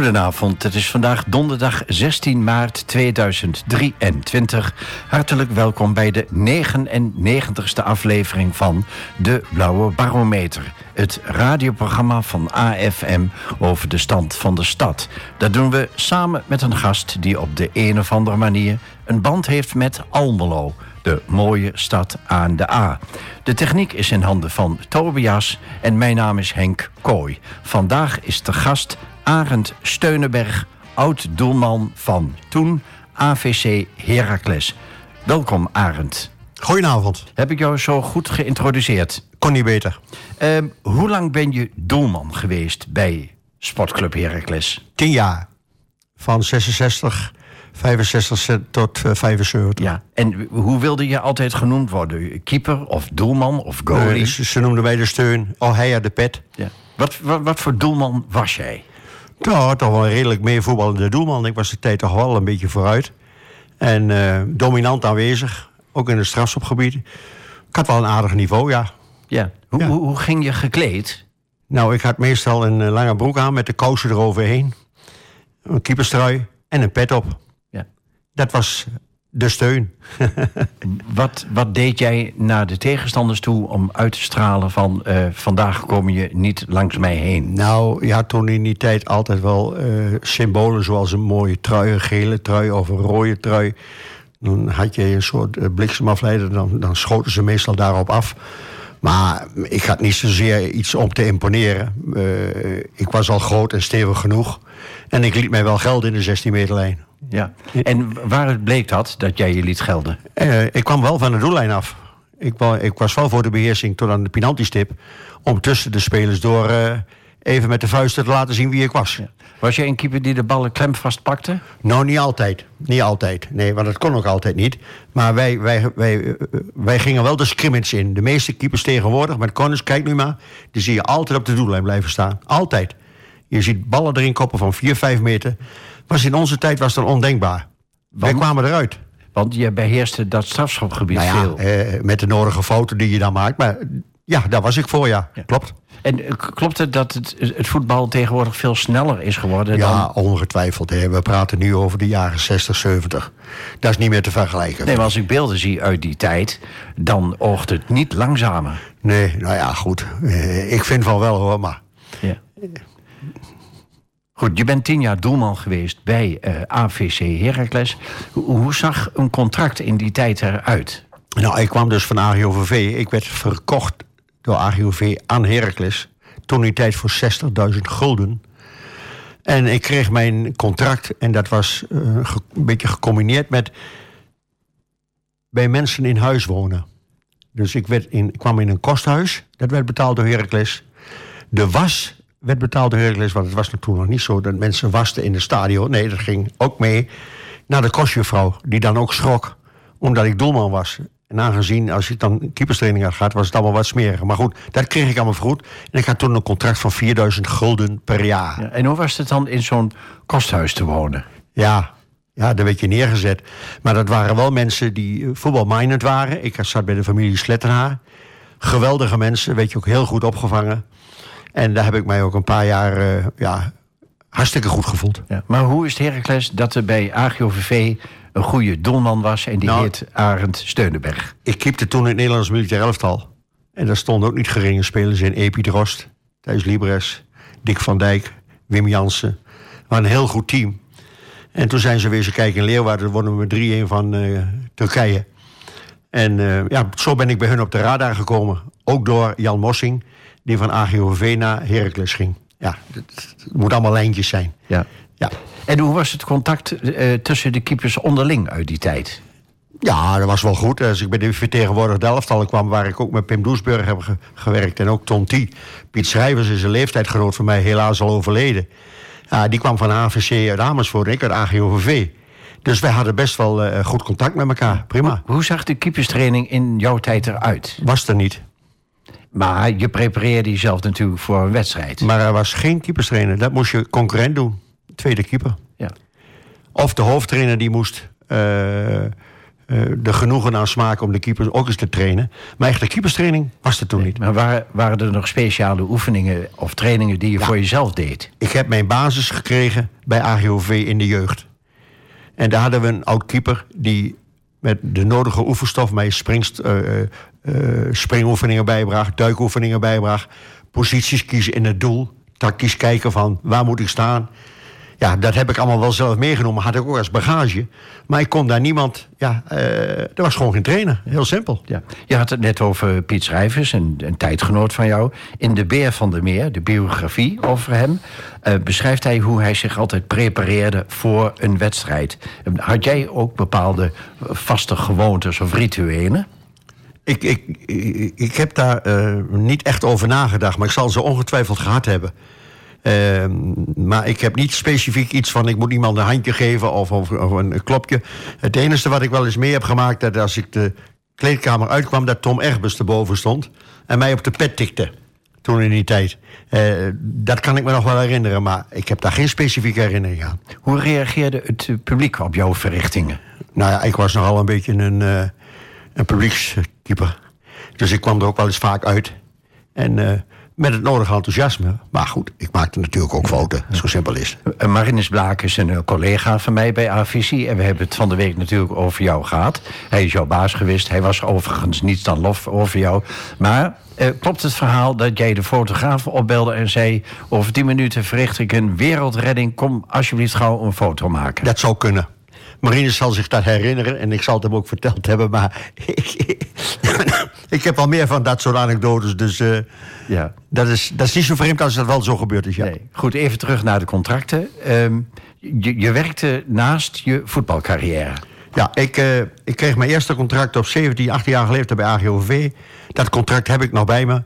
Goedenavond, het is vandaag donderdag 16 maart 2023. Hartelijk welkom bij de 99ste aflevering van De Blauwe Barometer. Het radioprogramma van AFM over de stand van de stad. Dat doen we samen met een gast die op de een of andere manier een band heeft met Almelo de mooie stad aan de A. De techniek is in handen van Tobias en mijn naam is Henk Kooi. Vandaag is de gast Arend Steunenberg, oud-doelman van toen AVC Heracles. Welkom Arend. Goedenavond. Heb ik jou zo goed geïntroduceerd? Kon niet beter. Uh, hoe lang ben je doelman geweest bij Sportclub Heracles? Tien jaar. Van 66 65 tot 75. Eh, ja, en hoe wilde je altijd genoemd worden? Keeper of doelman of goalie? ze, noemden mij de steun. Oh, hij had de pet. Ja. Wat, wat, wat voor doelman was jij? Ja, toch wel redelijk meer voetballende doelman. Ik was de tijd toch wel een beetje vooruit. En uh, dominant aanwezig, ook in het strafschopgebied. Ik had wel een aardig niveau, ja. Ja. Hoe, Hoe, hoe, ging je gekleed? Nou, ik had meestal een eh, lange broek aan met de kousen eroverheen. Een keeperstrui en een pet op dat was de steun. wat, wat deed jij naar de tegenstanders toe om uit te stralen van uh, vandaag kom je niet langs mij heen? Nou, had toen in die tijd altijd wel uh, symbolen zoals een mooie trui, een gele trui of een rode trui. Dan had je een soort uh, bliksemafleider, dan, dan schoten ze meestal daarop af. Maar ik had niet zozeer iets om te imponeren. ik was al groot en stevig genoeg. En ik liet mij wel geld in de 16 meter lijn. Ja. En waar bleek dat, dat jij je liet gelden? Eh, ik kwam wel van de doellijn af. Ik, ik, was wel voor de beheersing tot aan de penaltystip... om tussen de spelers door uh, even met de vuisten te laten zien wie ik was. Was jij een keeper die de ballen klem vastpakte? Nou, niet altijd. Niet altijd. Nee, want dat kon ook altijd niet. Maar wij, wij, wij, wij gingen wel de scrimmage in. De meeste keepers tegenwoordig, met Connors, kijk nu maar... die zie je altijd op de doellijn blijven staan. Altijd. Je ziet ballen erin koppen van 4, 5 meter... Was in onze tijd was dat ondenkbaar. Wij kwamen eruit. Want je beheerste dat strafschopgebied nou ja, veel. Eh, met de nodige foto die je dan maakt. Maar ja, daar was ik voor, ja. Klopt. En eh, klopt het dat het, het, voetbal tegenwoordig veel sneller is geworden? Ja, dan... ongetwijfeld. Hè. We praten nu over de jaren 60, 70. Dat is niet meer te vergelijken. Nee, maar als ik beelden zie uit die tijd, dan oogt het niet langzamer. Nee, nou ja, goed. Eh, ik vind van wel hoor, maar... Ja. Goed, je bent tien jaar doelman geweest bij eh, AVC Heracles. Hoe, zag een contract in die tijd eruit? Nou, ik kwam dus van AGOVV. Ik werd verkocht door AGOV aan Heracles. Toen die tijd voor 60.000 gulden. En ik kreeg mijn contract en dat was uh, een beetje gecombineerd met bij mensen in huis wonen. Dus ik, werd in, kwam in een kosthuis, dat werd betaald door Heracles. De was werd betaald door Heracles, want het was toen nog niet zo dat mensen wasten in het stadion. Nee, dat ging ook mee naar de kostjuffrouw, die dan ook schrok, omdat ik doelman was. En aangezien, als je dan keeperstraining had gaat, was het allemaal wat smeriger. Maar goed, dat kreeg ik allemaal vergoed. En ik had toen een contract van 4000 gulden per jaar. Ja, en hoe was het dan in zo'n kosthuis te wonen? Ja, ja, daar werd je neergezet. Maar dat waren wel mensen die eh, voetbalminded waren. Ik zat bij de familie Slettenhaar. Geweldige mensen, weet je ook heel goed opgevangen. En daar heb ik mij ook een paar jaar uh, ja, hartstikke goed gevoeld. Ja, maar hoe is het Heracles dat er bij AGOVV een goede doelman was... en die nou, heet Arend Steunenberg? Ik keepte toen in het Nederlands militair elftal. En daar stonden ook niet geringe spelers in. Epi Drost, Thijs Libres, Dick van Dijk, Wim Jansen. We een heel goed team. En toen zijn ze weer eens kijken in Leeuwarden. wonnen we 3-1 van uh, Turkije. En uh, ja, zo ben ik bij hun op de radar gekomen. Ook door Jan Mossing die van AGOV naar Heracles ging. Ja, het, moet allemaal lijntjes zijn. Ja. Ja. En hoe was het contact uh, tussen de keepers onderling uit die tijd? Ja, dat was wel goed. Als ik bij de vertegenwoordigde elftallen kwam... waar ik ook met Pim Doesburg heb gewerkt en ook Tom T. Piet Schrijvers is een leeftijdgenoot van mij, helaas al overleden. Ja, die kwam van AVC uit Amersfoort en ik uit AGOVV. Dus wij hadden best wel uh, goed contact met elkaar. Prima. Hoe, hoe zag de keeperstraining in jouw tijd eruit? Was er niet. Maar je prepareerde jezelf natuurlijk voor een wedstrijd. Maar er was geen keeperstrainer. Dat moest je concurrent doen. Tweede keeper. Ja. Of de hoofdtrainer die moest uh, de genoegen aan smaken om de keepers ook eens te trainen. Maar echt de keeperstraining was er toen niet. Maar waren, waren er nog speciale oefeningen of trainingen die je voor jezelf deed? Ik heb mijn basis gekregen bij AGOV in de jeugd. En daar hadden we een oud keeper die met de nodige oefenstof mij springst, uh, springoefeningen bijbracht, duikoefeningen bijbracht, posities kiezen in het doel, tactisch kijken van waar moet ik staan. Ja, dat heb ik allemaal wel zelf meegenomen. Had ik ook als bagage. Maar ik kon daar niemand... Ja, uh, er was gewoon geen trainer. Heel simpel. Ja. Je had het net over Piet Schrijvers, een, een tijdgenoot van jou. In De Beer van der Meer, de biografie over hem... Uh, beschrijft hij hoe hij zich altijd prepareerde voor een wedstrijd. Had jij ook bepaalde vaste gewoontes of rituelen? Ik, ik, ik, heb daar uh, niet echt over nagedacht, maar ik zal ze ongetwijfeld gehad hebben. Uh, maar ik heb niet specifiek iets van ik moet iemand een handje geven of, of, of, een klopje. Het enige wat ik wel eens mee heb gemaakt, dat als ik de kleedkamer uitkwam, dat Tom Erbus erboven stond en mij op de pet tikte. Toen in die tijd. Uh, dat kan ik me nog wel herinneren, maar ik heb daar geen specifieke herinnering aan. Hoe reageerde het publiek op jouw verrichtingen? Nou ja, ik was nogal een beetje een, uh, een Dus ik kwam er ook wel eens vaak uit. En uh, met het nodige enthousiasme. Maar goed, ik maakte natuurlijk ook fouten. Zo simpel is het. Marinus Blaak is een collega van mij bij Avisie. En we hebben het van de week natuurlijk over jou gehad. Hij is jouw baas geweest. Hij was overigens niets dan lof over jou. Maar eh, klopt het verhaal dat jij de fotograaf opbelde en zei... over tien minuten verricht ik een wereldredding. Kom alsjeblieft gauw een foto maken. Dat zou kunnen. Marinus zal zich dat herinneren en ik zal het hem ook verteld hebben. Maar ik, ik heb al meer van dat soort anekdotes. Dus uh, ja. dat, is, dat is niet zo vreemd als dat wel zo gebeurd is. Ja. Nee. Goed, even terug naar de contracten. Um, je, je, werkte naast je voetbalcarrière. Ja, ik, uh, ik kreeg mijn eerste contract op 17, 18 jaar geleden bij AGOV. Dat contract heb ik nog bij me.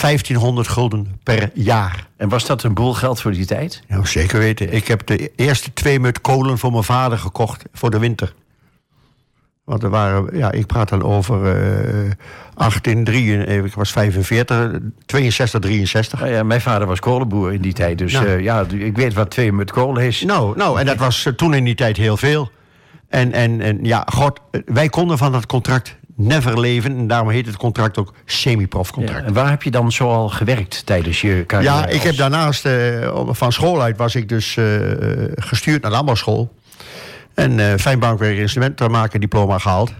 1500 gulden per jaar. En was dat een boel geld voor die tijd? Ja, zeker weten. Ik heb de eerste twee mut kolen voor mijn vader gekocht voor de winter. Want er waren, ja, ik praat dan over uh, 18, ik was 45, 62, 63. Ja, ja, mijn vader was kolenboer in die tijd, dus nou. uh, ja, ik weet wat twee mut kolen is. Nou, nou en dat was uh, toen in die tijd heel veel. En, en, en ja, god, wij konden van dat contract never leven. En daarom heet het contract ook semi-profcontract. Ja, en waar heb je dan zoal gewerkt tijdens je carrière? Ja, ik heb daarnaast, uh, van school uit was ik dus uh, gestuurd naar de ambachtschool. En uh, fijnbankwerk instrumentenmaker diploma gehaald.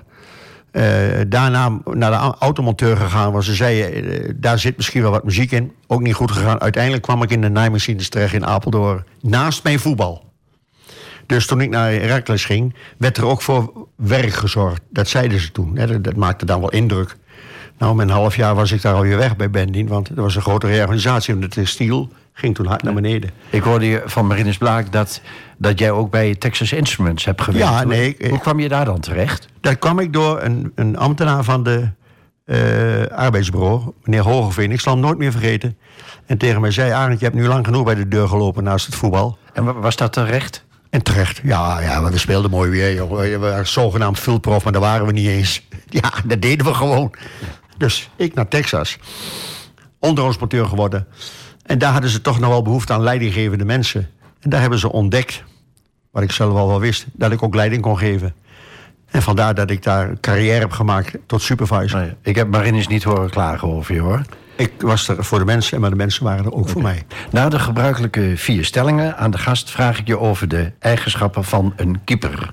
Uh, daarna naar de automonteur gegaan, want ze zeiden, uh, daar zit misschien wel wat muziek in. Ook niet goed gegaan. Uiteindelijk kwam ik in de naaimachines terecht in Apeldoorn. Naast mijn voetbal. Dus toen ik naar Herakles ging, werd er ook voor werk gezorgd. Dat zeiden ze toen. Hè. Dat, dat, maakte dan wel indruk. Nou, met een half jaar was ik daar alweer weg bij Bendien. Want er was een grote reorganisatie. En de textiel ging toen hard naar beneden. Ik hoorde je van Marinus Blaak dat, dat jij ook bij Texas Instruments hebt gewerkt. Ja, nee. Hoe, hoe kwam je daar dan terecht? Daar kwam ik door een, een ambtenaar van de uh, arbeidsbureau, meneer Hogeveen. Ik zal hem nooit meer vergeten. En tegen mij zei, Arend, je hebt nu lang genoeg bij de deur gelopen naast het voetbal. En was dat terecht? En terecht, ja, ja we speelden mooi weer. We waren zogenaamd vulprof, maar daar waren we niet eens. Ja, dat deden we gewoon. Dus ik naar Texas. Onderhoudsmonteur geworden. En daar hadden ze toch nog wel behoefte aan leidinggevende mensen. En daar hebben ze ontdekt, wat ik zelf al wel wist, dat ik ook leiding kon geven. En vandaar dat ik daar carrière heb gemaakt tot supervisor. Nee, ik heb Marinus niet horen klagen over je hoor. Ik was er voor de mensen, maar de mensen waren er ook okay. voor mij. Na de gebruikelijke vier stellingen aan de gast vraag ik je over de eigenschappen van een keeper.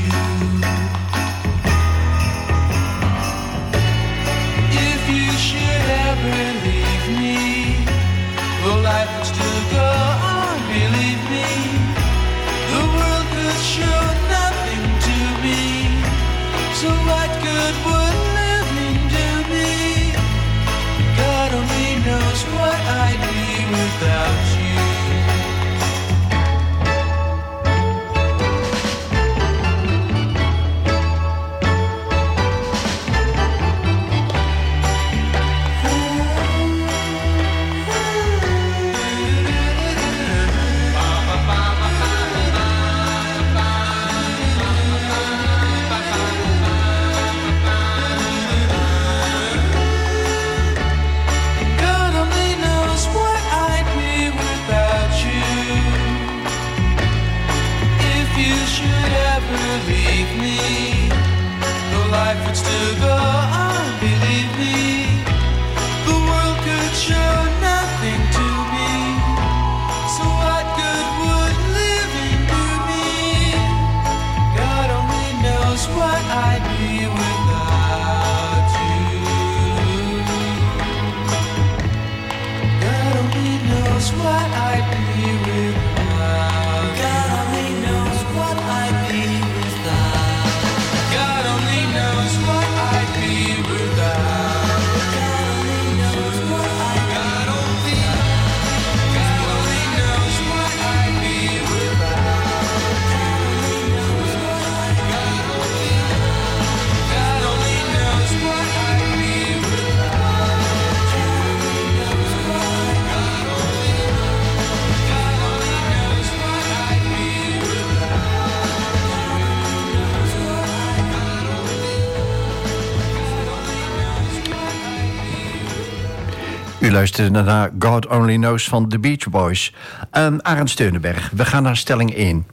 Luisterde naar God Only Knows van The Beach Boys. Um, Arend Steunenberg, we gaan naar stelling 1.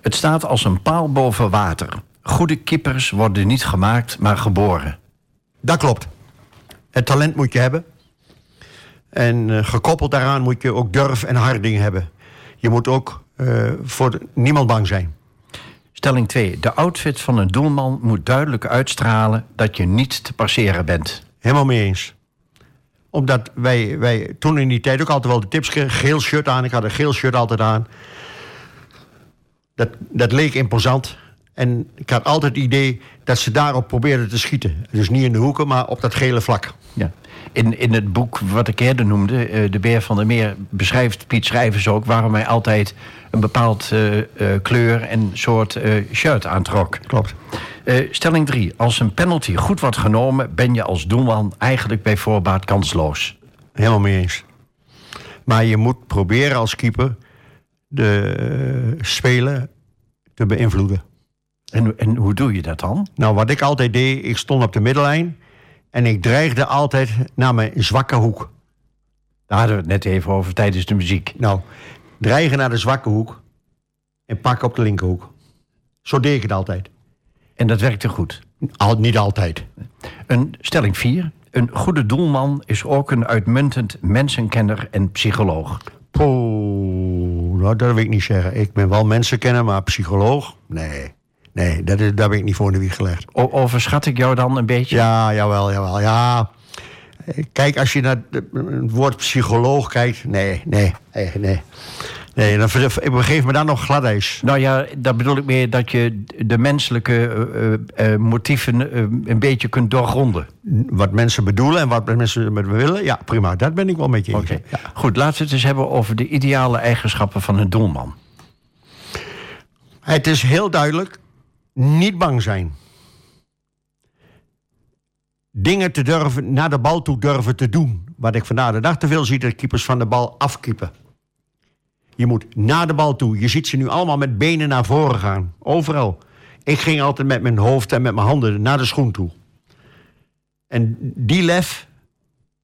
Het staat als een paal boven water. Goede kippers worden niet gemaakt, maar geboren. Dat klopt. Het talent moet je hebben. En eh, gekoppeld daaraan moet je ook durf en harding hebben. Je moet ook eh, voor niemand bang zijn. Stelling 2. De outfit van een doelman moet duidelijk uitstralen dat je niet te passeren bent. Helemaal mee eens. Omdat wij, wij toen in die tijd ook altijd wel de tips. Geel shirt aan. Ik had een geel shirt altijd aan. Dat, dat leek imposant. En ik had altijd het idee dat ze daarop probeerden te schieten. Dus niet in de hoeken, maar op dat gele vlak. Ja. In, in het boek wat ik eerder noemde, eh, De Beer van der Meer, beschrijft Piet Schrijvers ook waarom hij altijd een bepaald eh, eh, kleur en soort shirt aantrok. Klopt. Stelling 3. Als een penalty goed wordt genomen, ben je als doelman eigenlijk bij voorbaat kansloos. Helemaal mee eens. Maar je moet proberen als keeper de speler te beïnvloeden. En, en hoe doe je dat dan? Nou, wat ik altijd deed, ik stond op de middellijn en ik dreigde altijd naar mijn zwakke hoek. Daar hadden we het net even over tijdens de muziek. Nou, dreigen naar de zwakke hoek en pakken op de linkerhoek. Zo deed ik het altijd. En dat werkte goed. Al, niet altijd. Een stelling 4. Een goede doelman is ook een uitmuntend mensenkenner en psycholoog. Poeh, nou, dat wil ik niet zeggen. Ik ben wel mensen kennen, maar psycholoog? Nee. Nee, dat is, daar ben ik niet voor in de wieg gelegd. O- overschat ik jou dan een beetje? Ja, jawel, jawel. Ja. Kijk, als je naar het woord psycholoog kijkt. Nee, nee, nee, nee. Nee, dan begeef me daar nog gladijs. Nou ja, daar bedoel ik meer dat je de menselijke eh, eh, eh, motieven een beetje kunt doorgronden. Wat mensen bedoelen en wat mensen met me willen. Ja, prima. Dat ben ik wel met je eens. Oké. Ja. Goed, laten we het eens hebben over de ideale eigenschappen van een doelman. Het is heel duidelijk. Niet bang zijn. Dingen te durven, naar de bal toe durven te doen. Wat ik vandaag de dag te veel zie, dat keepers van de bal afkiepen. Je moet naar de bal toe. Je ziet ze nu allemaal met benen naar voren gaan. Overal. Ik ging altijd met mijn hoofd en met mijn handen naar de schoen toe. En die lef,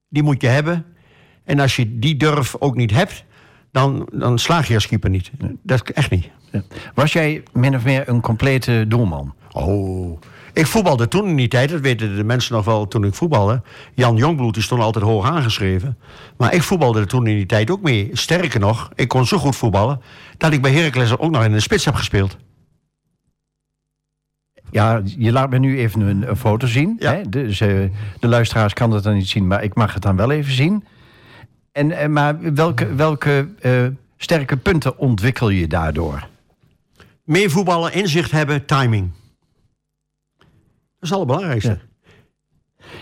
die moet je hebben. En als je die durf ook niet hebt, dan, dan slaag je als keeper niet. Dat is echt niet. Ja. Was jij min of meer een complete doelman? Oh. Ik voetbalde toen in die tijd, dat weten de mensen nog wel toen ik voetbalde. Jan Jongbloed die stond altijd hoog aangeschreven. Maar ik voetbalde er toen in die tijd ook mee. Sterker nog, ik kon zo goed voetballen... dat ik bij Heracles ook nog in de spits heb gespeeld. Ja, je laat me nu even een, een foto zien. Ja. Hè? Dus eh, de luisteraars kan dat dan niet zien, maar ik mag het dan wel even zien. En, eh, maar welke, welke eh, sterke punten ontwikkel je daardoor? Meer voetballen, inzicht hebben, timing. Dat is het allerbelangrijkste.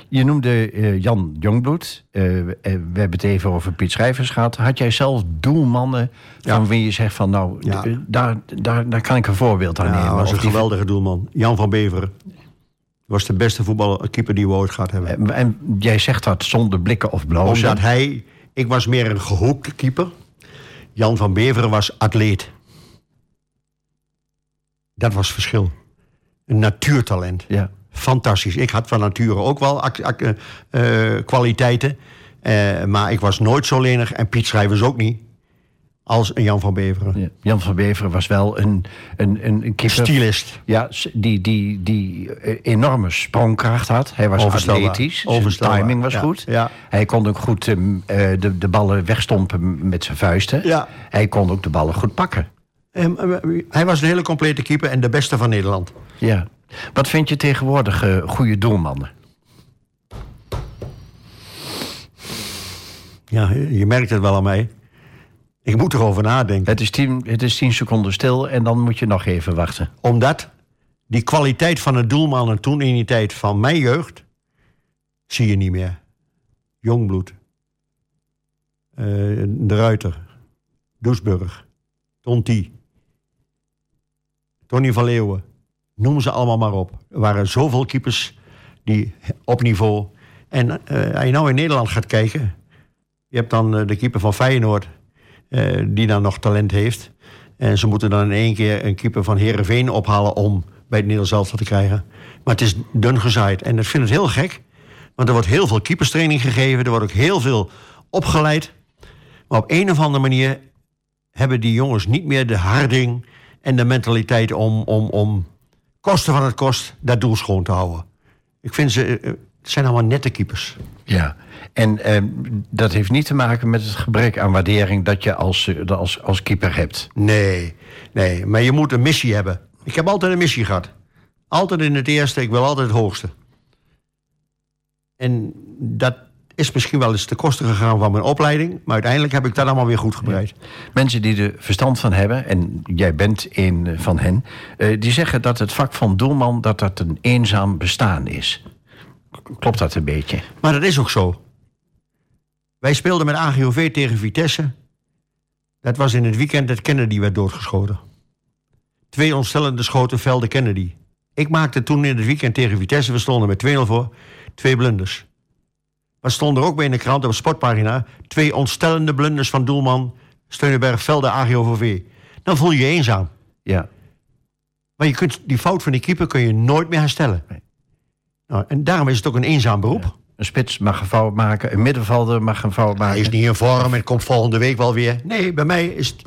Je noemde eh, Jan Jongbloed. Eh, we hebben het even over Piet Schrijvers gehad. Had jij zelf doelmannen van Ja. wie je zegt van... nou, Ja. daar, daar, daar kan ik een voorbeeld aan nemen. hij was een geweldige doelman. Jan van Beveren. Was de beste voetballer, keeper die we ooit gehad hebben. En jij zegt dat zonder blikken of blozen. Omdat hij... Ik was meer een gehoekte keeper. Jan van Beveren was atleet. Dat was het verschil. Een natuurtalent. Ja. Fantastisch. Ik had van nature ook wel eh, eh, kwaliteiten. Eh, maar ik was nooit zo lenig. En Piet Schrijvers ook niet. Als een Jan van Beveren. Ja. Jan van Beveren was wel een, een, een, een. Stylist. Ja, die, die, die eh, enorme sprongkracht had. Hij was atletisch, zijn timing was Ja, goed. ja. Hij kon ook goed ehm, eh, de, de ballen wegstompen met zijn vuisten. Ja. Hij kon ook de ballen goed pakken. En, eh, hij was een hele complete keeper en de beste van Nederland. Ja. Wat vind je tegenwoordig eh, goede doelmannen? Ja, je merkt het wel aan mij. Ik moet erover nadenken. Het is, tien, het is tien seconden stil en dan moet je nog even wachten. Omdat die kwaliteit van de doelmannen toen in die tijd van mijn jeugd... zie je niet meer. Jongbloed. eh, de Ruiter. Doesburg. Tonti. Tony van Leeuwen. Noem ze allemaal maar op. Er waren zoveel keepers die op niveau... En eh, als je nou in Nederland gaat kijken... Je hebt dan eh, de keeper van Feyenoord... eh, die dan nog talent heeft. En ze moeten dan in één keer een keeper van Herenveen ophalen om bij het Nederlands te krijgen. Maar het is dun gezaaid. En ik vind het heel gek. Want er wordt heel veel keeperstraining gegeven. Er wordt ook heel veel opgeleid. Maar op een of andere manier hebben die jongens niet meer de harding en de mentaliteit om, om, om kosten van het kost dat doel schoon te houden. Ik vind ze, eh, het zijn allemaal nette keepers. Ja, en ehm, dat heeft niet te maken met het gebrek aan waardering dat je als, eh, als, als keeper hebt. Nee, nee, maar je moet een missie hebben. Ik heb altijd een missie gehad. Altijd in het eerste, ik wil altijd het hoogste. En dat is misschien wel eens te kosten gegaan van mijn opleiding, maar uiteindelijk heb ik dat allemaal weer goed gebreid. Mensen die er verstand van hebben, en jij bent een eh, van hen, eh, die zeggen dat het vak van doelman dat dat een eenzaam bestaan is. Klopt dat een beetje? Maar dat is ook zo. Wij speelden met AGOV tegen Vitesse. Dat was in het weekend dat Kennedy werd doodgeschoten. Twee ontstellende schoten velde Kennedy. Ik maakte toen in het weekend tegen Vitesse, we stonden met 2-0 voor, twee blunders. Maar stond er ook bij in de krant op de sportpagina... twee ontstellende blunders van doelman Steunenberg Velde AGOVV. Dan voel je je eenzaam. Ja. Maar je kunt, die fout van die keeper kun je nooit meer herstellen. Nee. Nou, en daarom is het ook een eenzaam beroep. Een spits mag een fout maken, een middenvelder mag een fout Hij maken. is niet in vorm en komt volgende week wel weer. Nee, bij mij is het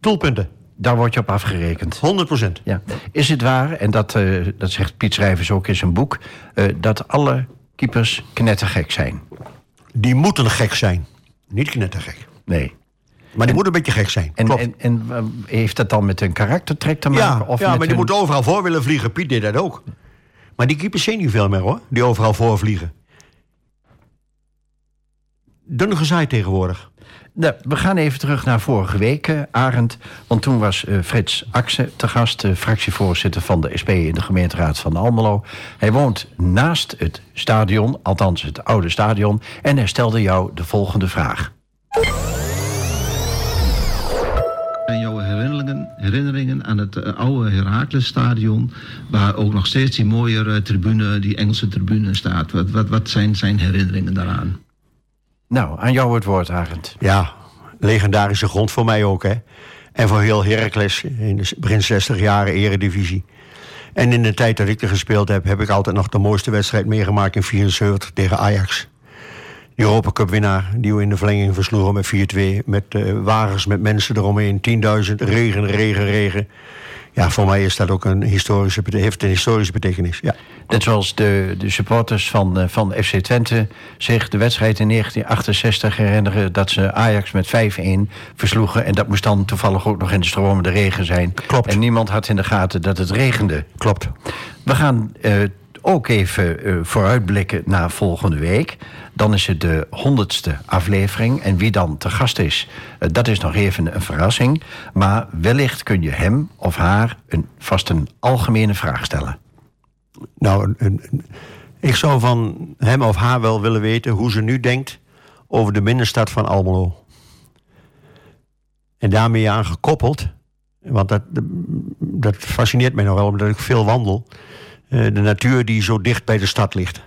doelpunten. Daar word je op afgerekend. 100% Ja. Is het waar, en dat, eh, dat zegt Piet Schrijvers ook in zijn boek, eh, dat alle keepers knettergek zijn? Die moeten gek zijn. Niet knettergek. Nee. Maar die moeten een beetje gek zijn. En, Klopt. en, en eh, heeft dat dan met een karaktertrek te maken? ja, of ja maar die hun- moeten overal voor willen vliegen. Piet deed dat ook. Maar die keepers zien niet veel meer hoor. Die overal voor vliegen. Dun gezaaid tegenwoordig. Nou, we gaan even terug naar vorige week, eh, Arend. Want toen was eh, Frits Akse te gast, eh, fractievoorzitter van de SP in de gemeenteraad van Almelo. Hij woont naast het stadion, althans het oude stadion. En hij stelde jou de volgende vraag. Herinneringen, herinneringen aan het eh, oude Heracles-stadion... waar ook nog steeds die mooie tribune, die Engelse tribune staat. Wat, wat, wat zijn zijn herinneringen daaraan? Nou, aan jou het woord, Arend. Ja, legendarische grond voor mij ook, hè. En voor heel Heracles in de begin 60 jaren eredivisie. En in de tijd dat ik er gespeeld heb, heb ik altijd nog de mooiste wedstrijd meegemaakt in 74 tegen Ajax. Europa Cup winnaar, die we in de verlenging versloegen met 4-2. Met eh, wagens, met mensen eromheen, 10.000, regen, regen, regen. Ja, voor mij is dat ook een historische, heeft een historische betekenis. Ja. Net zoals de, de supporters van, eh, van FC Twente zich de wedstrijd in 1968 herinneren... dat ze Ajax met 5-1 versloegen. En dat moest dan toevallig ook nog in de stromende regen zijn. Klopt. En niemand had in de gaten dat het regende. Klopt. We gaan eh, ook even eh, vooruitblikken naar volgende week. Dan is het de honderdste aflevering. En wie dan te gast is, eh, dat is nog even een verrassing. Maar wellicht kun je hem of haar een, vast een algemene vraag stellen. Nou, ik zou van hem of haar wel willen weten hoe ze nu denkt over de binnenstad van Almelo. En daarmee aan gekoppeld, want dat, dat fascineert mij nog wel omdat ik veel wandel, de natuur die zo dicht bij de stad ligt.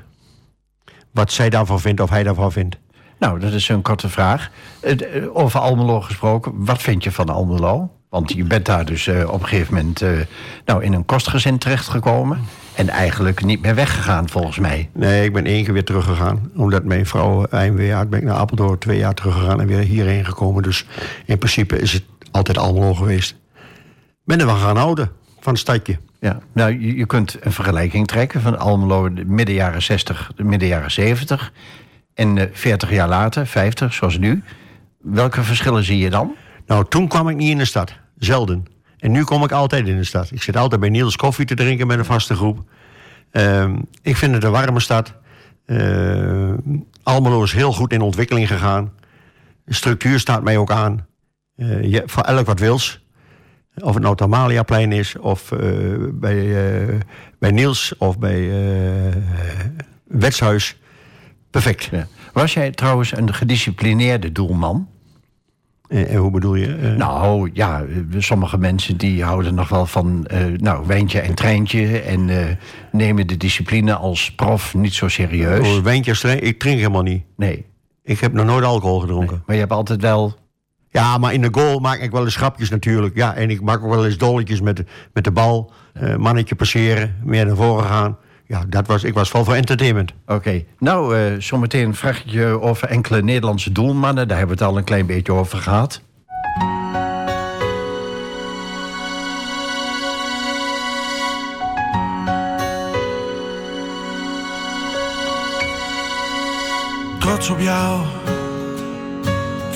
Wat zij daarvan vindt of hij daarvan vindt. Nou, dat is een korte vraag. Eh, eh, Over Almelo gesproken, wat vind je van Almelo? Want je bent daar dus eh, op een gegeven moment eh, nou, in een kostgezin terechtgekomen. En eigenlijk niet meer weggegaan, volgens mij. Nee, ik ben één keer weer teruggegaan. Omdat mijn vrouw eindweer had, ben ik naar Apeldoorn twee jaar teruggegaan en weer hierheen gekomen. Dus in principe is het altijd Almelo geweest. Ben er wel gaan houden van het stadje. Ja, nou, je, kunt een vergelijking trekken van Almelo de midden jaren 60, de midden jaren 70. En eh 40 jaar later, 50, zoals nu. Welke verschillen zie je dan? Nou, toen kwam ik niet in de stad. Zelden. En nu kom ik altijd in de stad. Ik zit altijd bij Niels koffie te drinken met een vaste groep. Ehm, ik vind het een warme stad. Uh, Almelo is heel goed in ontwikkeling gegaan. De structuur staat mij ook aan. Eh, je, voor elk wat wils. Of het nou het Amaliaplein is, of eh, bij, eh, bij Niels, of bij eh Wetshuis. Perfect. Ja. Was jij trouwens een gedisciplineerde doelman? En, en hoe bedoel je? Nou ja, sommige mensen die houden nog wel van nou, wijntje en treintje. En nemen de discipline als prof niet zo serieus. oh, wijntjes, drink- ik drink helemaal niet. Nee. Ik heb nog nooit alcohol gedronken. Maar je hebt altijd wel. Ja, maar in de goal maak ik wel eens grapjes natuurlijk. Ja, en ik maak ook wel eens dolletjes met, de- met de bal. Eh, mannetje passeren, meer naar voren gaan. Ja, dat was, ik was vol voor entertainment. Oké. Nou, eh, zometeen vraag ik je over enkele Nederlandse doelmannen. Daar hebben we het al een klein beetje over gehad. trots op jou.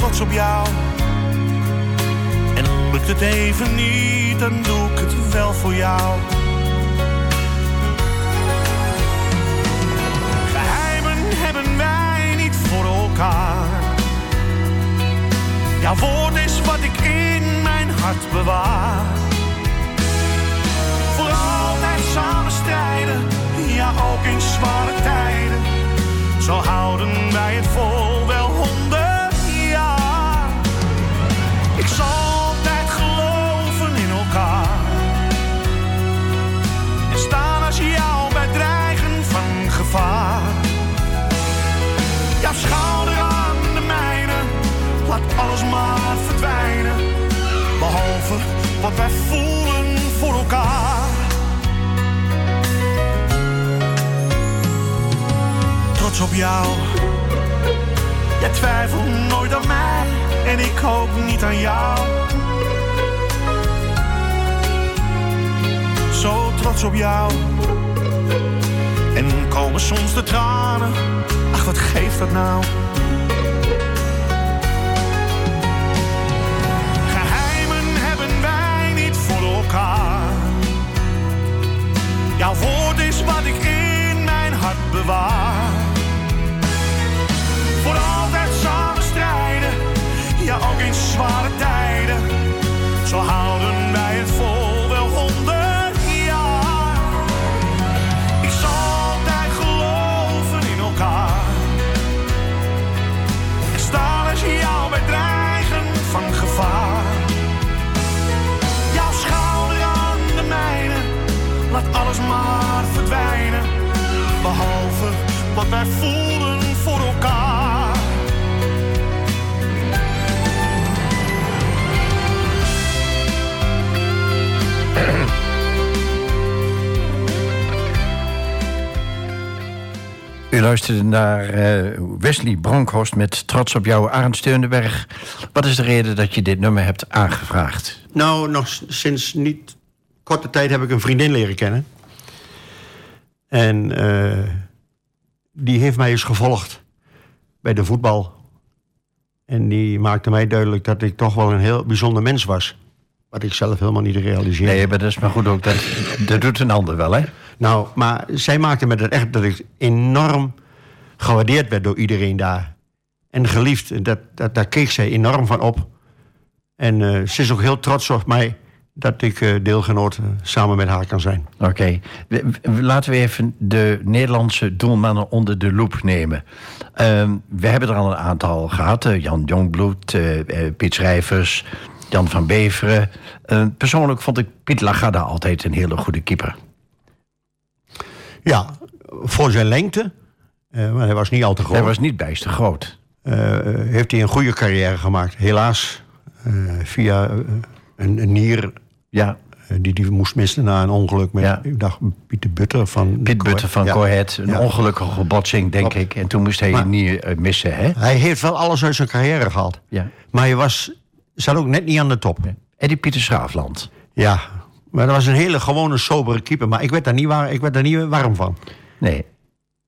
Trots op jou. En lukt het even niet, dan doe ik het wel voor jou. Geheimen hebben wij niet voor elkaar. Jouw woord is wat ik in mijn hart bewaar. Voor altijd samen strijden, ja ook in zware tijden. Zo houden wij het vol wel honderd. Ik zal altijd geloven in elkaar. En staan als jou bij dreigen van gevaar. Jouw schouder aan de mijne, laat alles maar verdwijnen. Behalve wat wij voelen voor elkaar. Trots op jou. Jij twijfelt nooit aan mij en ik hoop niet aan jou. Zo trots op jou. En komen soms de tranen. Ach, wat geeft dat nou? Geheimen hebben wij niet voor elkaar. Jouw woord is wat ik in mijn hart bewaar. In zware tijden. Zo houden wij het vol wel honderd jaar. Ik zal altijd geloven in elkaar. En staan als jou bij dreigen van gevaar. Jouw schouder aan de mijne, laat alles maar verdwijnen. Behalve wat wij voelen U luisterde naar eh, Wesley Bronkhorst met Trots op jou, Arend Steunenberg. Wat is de reden dat je dit nummer hebt aangevraagd? Nou, nog sinds niet korte tijd heb ik een vriendin leren kennen. En eh, die heeft mij eens gevolgd bij de voetbal. En die maakte mij duidelijk dat ik toch wel een heel bijzonder mens was. Wat ik zelf helemaal niet realiseerde. Nee, maar dat is maar goed ook. Dat, dat doet een ander wel, hè? Nou, maar zij maakte me dat echt dat ik enorm gewaardeerd werd door iedereen daar. En geliefd. Dat, dat, daar keek zij enorm van op. En eh, ze is ook heel trots op mij dat ik eh, deelgenoot eh, samen met haar kan zijn. Oké. Laten we even de Nederlandse doelmannen onder de loep nemen. Ehm, we hebben er al een aantal gehad. eh, Jan Jongbloed, Piet Schrijvers, Jan van Beveren. Eh, persoonlijk vond ik Piet Lagarde altijd een hele goede keeper. Ja, voor zijn lengte, eh, maar hij was niet al te groot, Hij was niet bijster groot. eh, heeft hij een goede carrière gemaakt. Helaas, eh, via eh, een, een nier Ja, eh, die hij moest missen na een ongeluk met, Ja. ik dacht, Pieter Butter van... Piet Butter van Ja. Een Ja. ongelukkige botsing, denk Klopt. ik. En toen moest hij Maar- niet eh, missen, hè? Hij heeft wel alles uit zijn carrière gehaald. Ja. Maar hij was, zat ook net niet aan de top. Eddie Pieter Schraafland. Ja, maar dat was een hele gewone, sobere keeper. Maar ik werd daar niet, waar, ik werd daar niet warm van. Nee,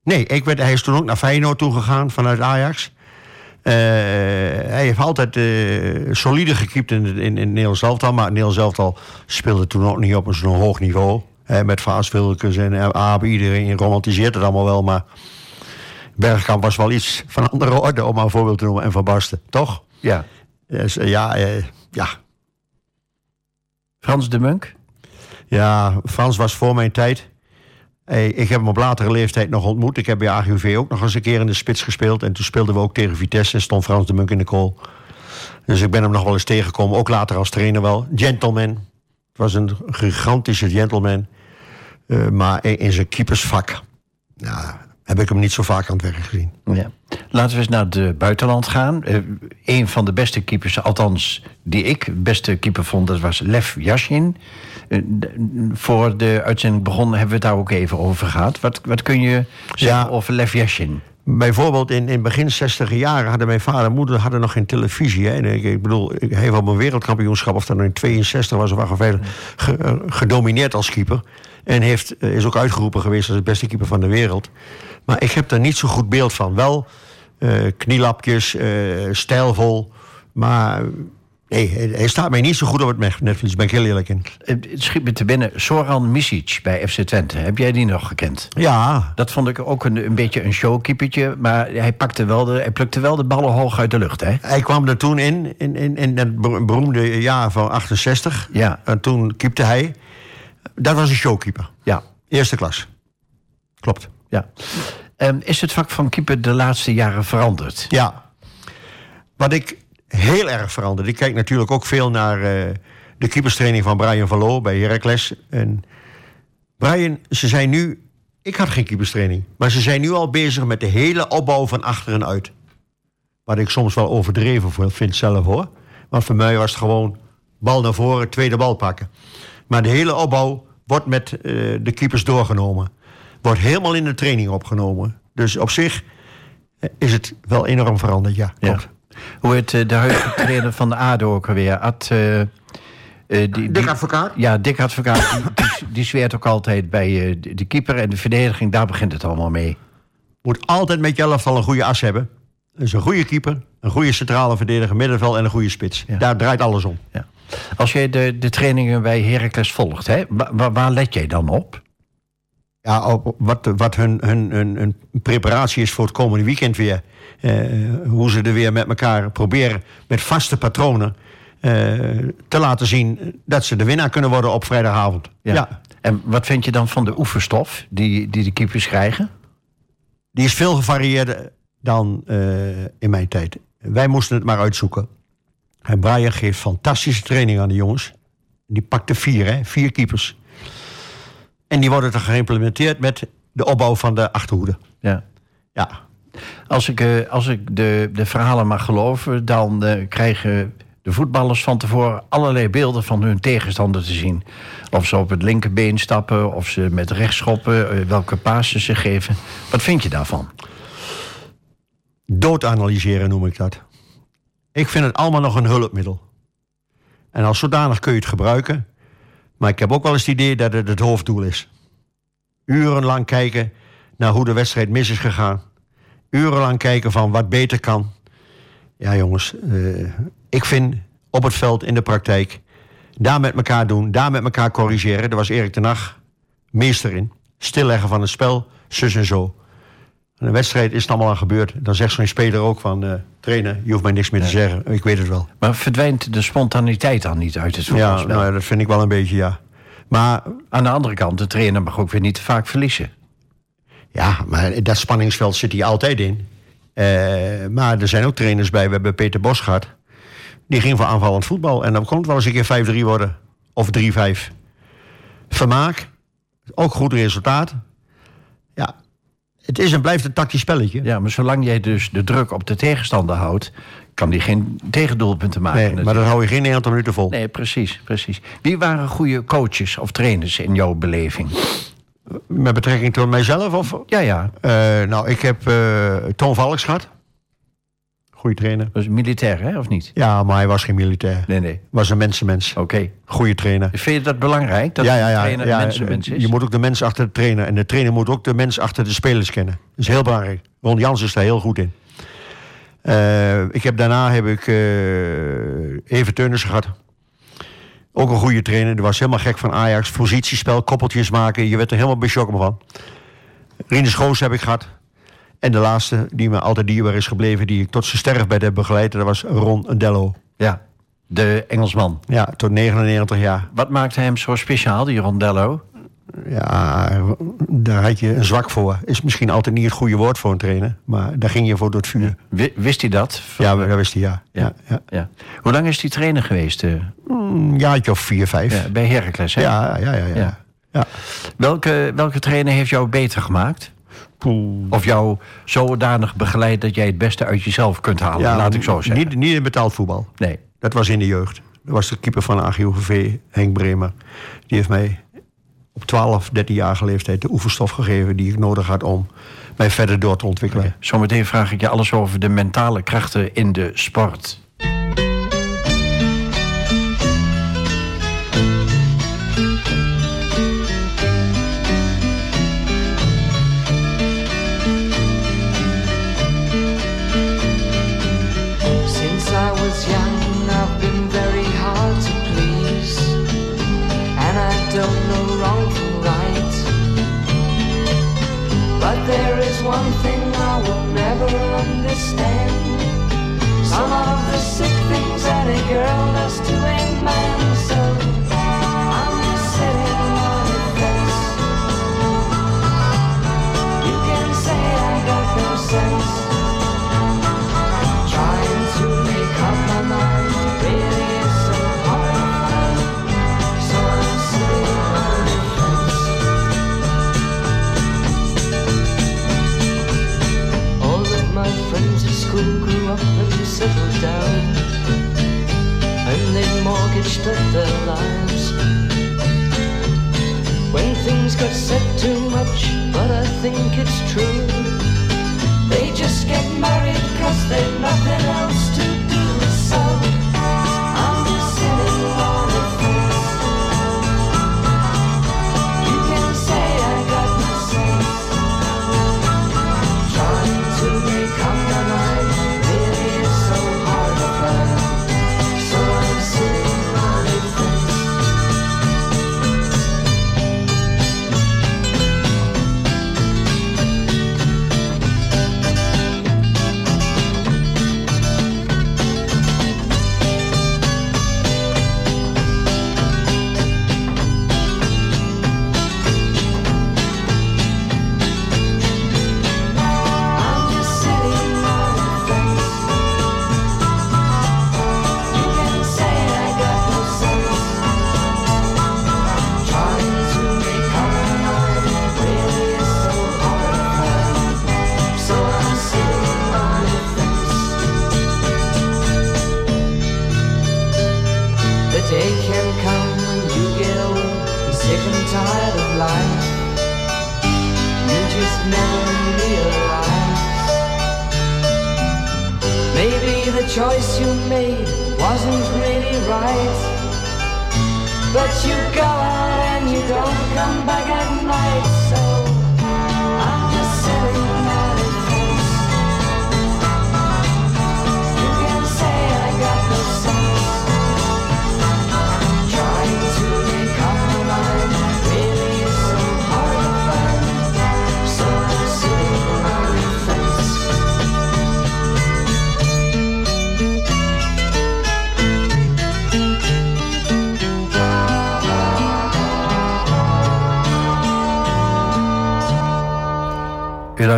Nee, ik werd, hij is toen ook naar Feyenoord toegegaan vanuit Ajax. Eh, hij heeft altijd eh, solide gekiept in, in, in het Nederlands elftal. Maar het Nederlands elftal speelde toen ook niet op een zo'n hoog niveau. Hè, met Vaas en Abe, iedereen romantiseert het allemaal wel. Maar Bergkamp was wel iets van andere orde, om maar een voorbeeld te noemen. En Van Basten, toch? ja. Dus, eh, ja, ja, Frans de Munk? Ja, Frans was voor mijn tijd. Ik heb hem op latere leeftijd nog ontmoet. Ik heb bij AGUV ook nog eens een keer in de spits gespeeld. En toen speelden we ook tegen Vitesse en stond Frans de Munk in de goal. Dus ik ben hem nog wel eens tegengekomen. Ook later als trainer wel. Gentleman. Het was een gigantische gentleman. Eh, maar in zijn keepersvak ja, heb ik hem niet zo vaak aan het werk gezien. Ja. Laten we eens naar het buitenland gaan. Eh, een van de beste keepers, althans die ik beste keeper vond, dat was Lev Yashin. Eh, voor de uitzending begonnen hebben we het daar ook even over gehad. Wat, wat kun je zeggen Ja. over Lev Yashin? Bijvoorbeeld in, in begin 60 jaren hadden mijn vader en moeder hadden nog geen televisie. Hè. En Ik, ik bedoel, hij heeft op een wereldkampioenschap, of dat nou in 62 was of wat ge- eh, gedomineerd als keeper. En heeft, eh, is ook uitgeroepen geweest als de beste keeper van de wereld. Maar ik heb daar niet zo goed beeld van. Wel eh, knielapjes, eh, stijlvol. Maar nee, hij, staat mij niet zo goed op het netvlies, ben ik heel eerlijk in. Het schiet me te binnen, Soran Misic bij FC Twente. Heb jij die nog gekend? Ja, Dat vond ik ook een, een beetje een showkeepertje. Maar hij, pakte wel de, hij plukte wel de ballen hoog uit de lucht, hè? hij kwam er toen in, in, in, in het ber- beroemde jaar van 68. Ja. En toen keepte hij. Dat was een showkeeper. Ja, Eerste klas. Klopt. ja. Ehm, is het vak van keeper de laatste jaren veranderd? Ja. Wat ik heel erg veranderde. Ik kijk natuurlijk ook veel naar eh, de keeperstraining van Brian van Loo bij Heracles. En Brian, ze zijn nu... Ik had geen keeperstraining. Maar ze zijn nu al bezig met de hele opbouw van achter en uit. Wat ik soms wel overdreven vind zelf hoor. Want voor mij was het gewoon bal naar voren, tweede bal pakken. Maar de hele opbouw wordt met eh, de keepers doorgenomen. Wordt helemaal in de training opgenomen. Dus op zich eh, is het wel enorm veranderd, ja. Hoe heet eh, de huidige trainer van de ADO ook alweer? Ad, eh, eh, die, Dik die- advocaat? Ja, Dick Advocaat. Die, die, die zweert ook altijd bij eh, de, de keeper en de verdediging. Daar begint het allemaal mee. Moet altijd met je elftal een goede as hebben. Dus een goede keeper, een goede centrale verdediger, middenveld en een goede spits. Ja. Daar draait alles om. Ja. Als jij de, de trainingen bij Heracles volgt, hè, wa- wa- waar let jij dan op? Ja, op wat, wat hun, hun, hun, hun preparatie is voor het komende weekend weer. Eh, hoe ze er weer met elkaar proberen met vaste patronen eh, te laten zien dat ze de winnaar kunnen worden op vrijdagavond. Ja. En wat vind je dan van de oefenstof die, die de keepers krijgen? Die is veel gevarieerder dan eh, in mijn tijd. Wij moesten het maar uitzoeken. En Brian geeft fantastische training aan de jongens. Die pakte vier, hè? vier keepers. En die worden dan geïmplementeerd met de opbouw van de achterhoede. Ja. Ja, Als ik, eh, als ik de, de verhalen mag geloven, dan eh, krijgen de voetballers van tevoren allerlei beelden van hun tegenstander te zien. Of ze op het linkerbeen stappen, of ze met rechts schoppen, eh, welke passes ze geven. Wat vind je daarvan? dood analyseren noem ik dat. Ik vind het allemaal nog een hulpmiddel. En als zodanig kun je het gebruiken. Maar ik heb ook wel eens het idee dat het het hoofddoel is. Urenlang kijken naar hoe de wedstrijd mis is gegaan. Urenlang kijken van wat beter kan. Ja jongens, eh, ik vind op het veld in de praktijk... daar met elkaar doen, daar met elkaar corrigeren. Daar was Erik ten Hag meester in. Stilleggen van het spel, zus en zo. Een wedstrijd is het allemaal al gebeurd. Dan zegt zo'n speler ook van... eh trainer, je hoeft mij niks meer te zeggen. Ik weet het wel. Maar verdwijnt de spontaniteit dan niet uit het Ja, voetbalspel? nou, ja, dat vind ik wel een beetje, ja. Maar Aan de andere kant, de trainer mag ook weer niet te vaak verliezen. Ja, maar dat spanningsveld zit hij altijd in. Eh, maar er zijn ook trainers bij. We hebben Peter Bos gehad. Die ging voor aanvallend voetbal. En dan kon het wel eens een keer 5-3 worden. Of 3-5. Vermaak. Ook goed resultaat. Het is en blijft een tactisch spelletje. Ja, maar zolang jij dus de druk op de tegenstander houdt... kan die geen tegendoelpunten maken. nee, maar natuurlijk. dat hou je geen 90 minuten vol. Nee, precies, precies. Wie waren goede coaches of trainers in jouw beleving? Met betrekking tot mijzelf? Of, Ja, ja. Eh, nou, ik heb eh Tom Valks gehad. Goeie trainer. Is militair, hè, of niet? Ja, maar hij was geen militair. Nee, nee. Was een mensenmens. Oké. Goeie trainer. Vind je dat belangrijk, dat ja, ja, een ja, trainer ja, mensenmens is? Je moet ook de mens achter de trainer. En de trainer moet ook de mens achter de spelers kennen. Dat is heel belangrijk. Ron Jans is daar heel goed in. Eh, ik heb, daarna heb ik eh Even Teunissen gehad. Ook een goede trainer. Die was helemaal gek van Ajax. Positiespel, koppeltjes maken. Je werd er helemaal beschokken van. Rinus Goos heb ik gehad. En de laatste die me altijd dierbaar is gebleven... die ik tot zijn sterfbed heb begeleid... dat was Ron Dello. Ja, de Engelsman. Ja, tot 99 jaar. Wat maakte hem zo speciaal, die Rondello? Ja, daar had je een zwak voor. Is misschien altijd niet het goede woord voor een trainer. Maar daar ging je voor door het vuur. Wi- Wist hij dat? Ja, dat wist hij, ja. ja. ja, ja. Hoe lang is die trainer geweest? eh? Een jaartje of vier, vijf. Ja, bij Heracles, hè? Ja, ja, ja. ja. Ja. ja. Welke, welke trainer heeft jou beter gemaakt? Poeh. Of jou zodanig begeleid dat jij het beste uit jezelf kunt halen? Ja, laat ik zo zeggen. Niet, niet in betaald voetbal. Nee. Dat was in de jeugd. Dat was de keeper van AGOVV, Henk Bremer. Die heeft mij op 12, 13-jarige leeftijd de oefenstof gegeven... die ik nodig had om mij verder door te ontwikkelen. Zometeen vraag ik je alles over de mentale krachten in de sport.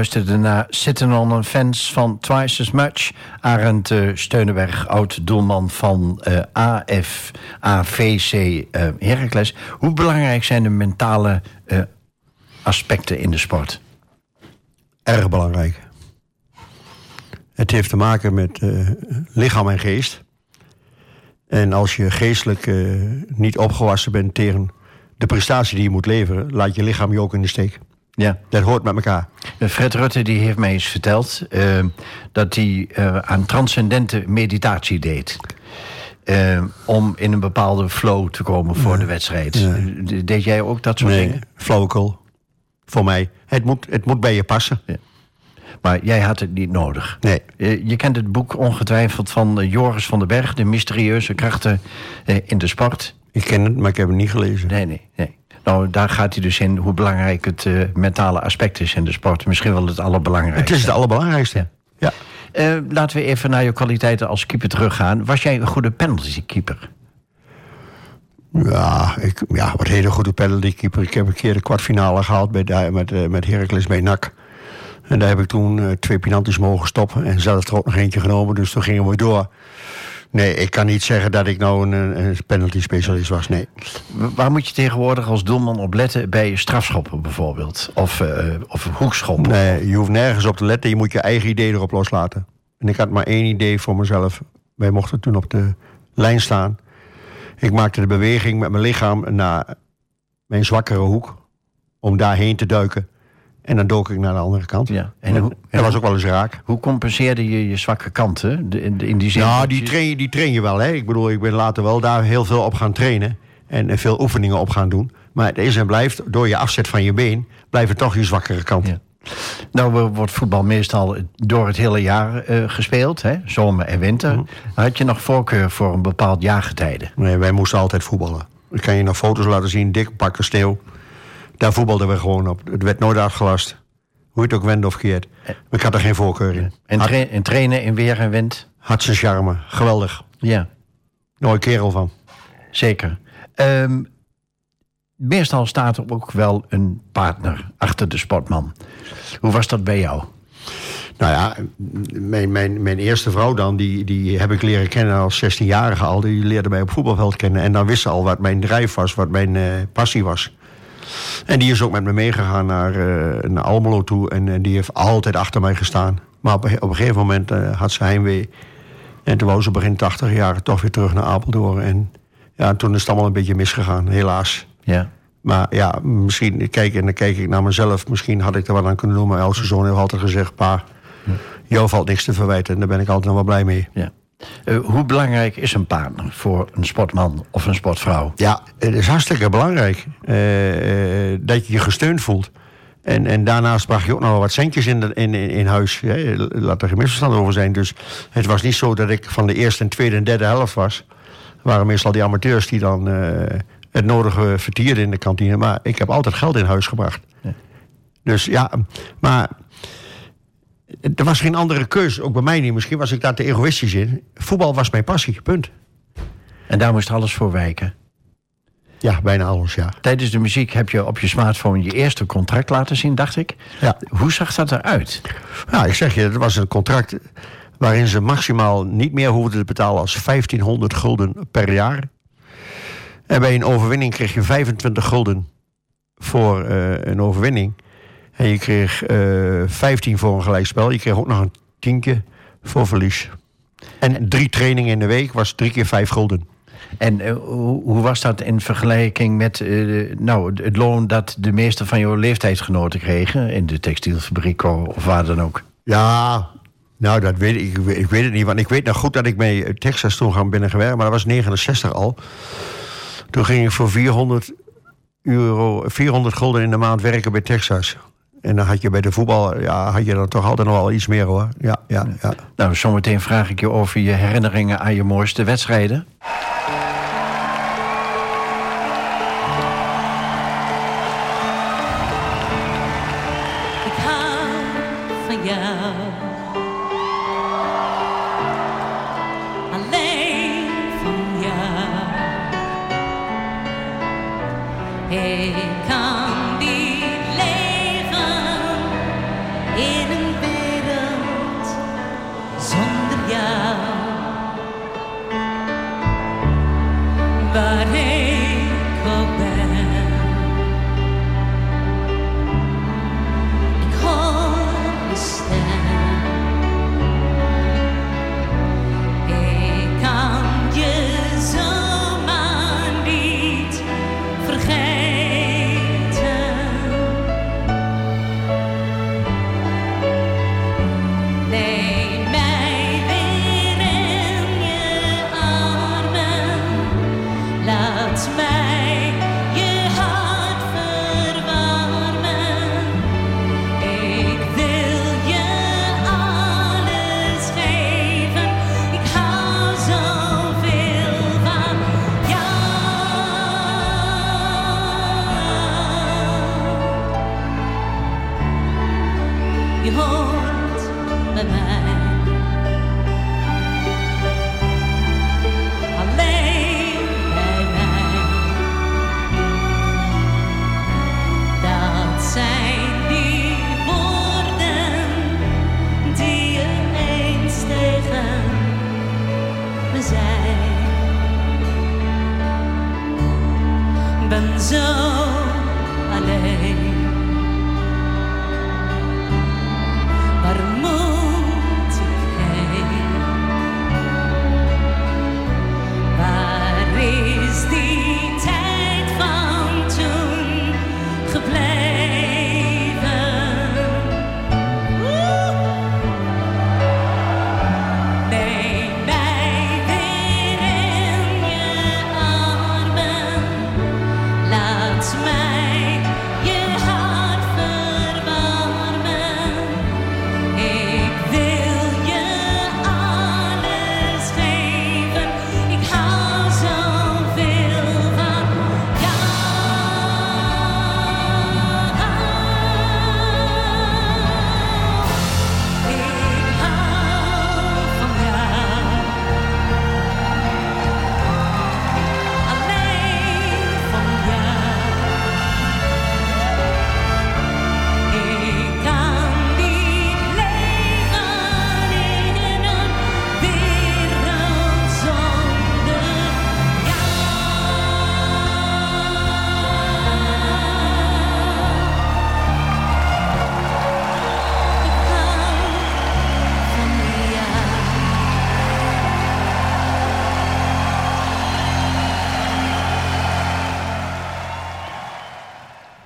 Luisterde naar Sitting on a Fence van Twice as Much. Arend eh, Steunenberg, oud-doelman van eh AF, AVC eh Heracles. Hoe belangrijk zijn de mentale aspecten in de sport? Erg belangrijk. Het heeft te maken met lichaam en geest. En als je geestelijk niet opgewassen bent tegen de prestatie die je moet leveren, laat je lichaam je ook in de steek. Ja. Dat hoort met elkaar. Eh, Fred Rutte die heeft mij eens verteld eh, dat hij eh, aan transcendente meditatie deed. Om in een bepaalde flow te komen voor de wedstrijd. Ja. Deed jij ook dat soort Nee, dingen? flauwekul. Voor mij. Het moet, het moet bij je passen. Maar jij had het niet nodig. Nee. Je kent het boek ongetwijfeld van Joris van den Berg, De mysterieuze krachten in de sport. Ik ken het, maar ik heb het niet gelezen. Nee, nee, nee. Nou, daar gaat hij dus in hoe belangrijk het eh, mentale aspect is in de sport. Misschien wel het allerbelangrijkste. Het is het allerbelangrijkste. Ja. Eh, laten we even naar je kwaliteiten als keeper teruggaan. Was jij een goede penaltykeeper? Ja, ik, ja, wat hele goede penaltykeeper. Ik heb een keer de kwartfinale gehaald bij, met, eh, met Heracles bij NAC. En daar heb ik toen twee penalties mogen stoppen. En zelf er ook nog eentje genomen, dus toen gingen we door. Nee, ik kan niet zeggen dat ik nou een, een penalty specialist was, nee. Waar moet je tegenwoordig als doelman op letten bij strafschoppen bijvoorbeeld? Of, eh of hoekschoppen? Nee, je hoeft nergens op te letten. Je moet je eigen idee erop loslaten. En ik had maar één idee voor mezelf. Wij mochten toen op de lijn staan. Ik maakte de beweging met mijn lichaam naar mijn zwakkere hoek. Om daarheen te duiken. En dan dook ik naar de andere kant. Ja. En En, hoe- en dat was ook wel eens raak. Hoe compenseerde je je zwakke kanten? In, in die zin Ja, dat die je- train, je- die train je wel. Hè? Ik bedoel, ik ben later wel daar heel veel op gaan trainen. En, veel oefeningen op gaan doen. Maar het is en blijft, door je afzet van je been... blijft het toch je zwakkere kant. Ja. Nou wordt voetbal meestal door het hele jaar eh, gespeeld, hè? zomer en winter. Mhm. Had je nog voorkeur voor een bepaald jaargetijde? Nee, wij moesten altijd voetballen. Ik kan je nog foto's laten zien, dik pakken sneeuw. Daar voetbalden we gewoon op. Het werd nooit afgelast. Hoe je het ook wende of keert. Ik had er geen voorkeur in. En, Had, tra- en trainen in weer en wind? had zijn charme. Geweldig. Ja, Nooit kerel van. zeker. Ehm, meestal staat er ook wel een partner achter de sportman. Hoe was dat bij jou? Nou ja, mijn, mijn, mijn eerste vrouw dan, die, die heb ik leren kennen als 16-jarige al. Die leerde mij op voetbalveld kennen. En dan wist ze al wat mijn drijf was, wat mijn eh, passie was. En die is ook met me meegegaan naar, eh, naar Almelo toe. En, en die heeft altijd achter mij gestaan. Maar op, een- op een gegeven moment eh, had ze heimwee. En toen wou ze begin 80 jaar toch weer terug naar Apeldoorn. En ja, toen is het allemaal een beetje misgegaan, helaas. Ja. Maar ja, misschien, kijk, en dan kijk ik naar mezelf. Misschien had ik er wat aan kunnen doen. Maar oudste zoon heeft altijd gezegd... Pa, jou valt niks te verwijten. En daar ben ik altijd nog wel blij mee. ja. Eh, hoe belangrijk is een partner voor een sportman of een sportvrouw? Ja, het is hartstikke belangrijk eh, eh, dat je je gesteund voelt. En, en daarnaast bracht je ook nog wel wat centjes in, de, in, in, in huis. Hè. Laat er geen misverstand over zijn. Dus het was niet zo dat ik van de eerste en tweede en derde helft was. Het waren meestal die amateurs die dan het nodige vertierden in de kantine. Maar ik heb altijd geld in huis gebracht. Dus ja, maar er was geen andere keus. Ook bij mij niet. Misschien was ik daar te egoïstisch in. Voetbal was mijn passie, punt. En daar moest alles voor wijken. Ja, bijna alles, ja. Tijdens de muziek heb je op je smartphone je eerste contract laten zien, dacht ik. Ja. Hoe zag dat eruit? Nou, ik zeg je, het was een contract waarin ze maximaal niet meer hoefden te betalen als 1500 gulden per jaar. En bij een overwinning kreeg je 25 gulden voor eh, een overwinning. En je kreeg eh 15 voor een gelijkspel. Je kreeg ook nog een tientje voor verlies. En drie trainingen in de week was drie keer vijf gulden. En eh, hoe, was dat in vergelijking met eh, nou, het loon dat de meeste van jouw leeftijdsgenoten kregen? In de textielfabriek of waar dan ook? Ja, nou, dat weet ik, ik, weet- het niet. Want ik weet nog goed dat ik eh, Texas toen gaan binnengewerkt. Maar dat was 69 al. Toen ging ik voor 400, euro, 400 gulden in de maand werken bij Texas. En dan had je bij de voetbal, ja, had je dan toch altijd nog wel iets meer hoor. Ja, ja, ja. Nou, zometeen vraag ik je over je herinneringen aan je mooiste wedstrijden.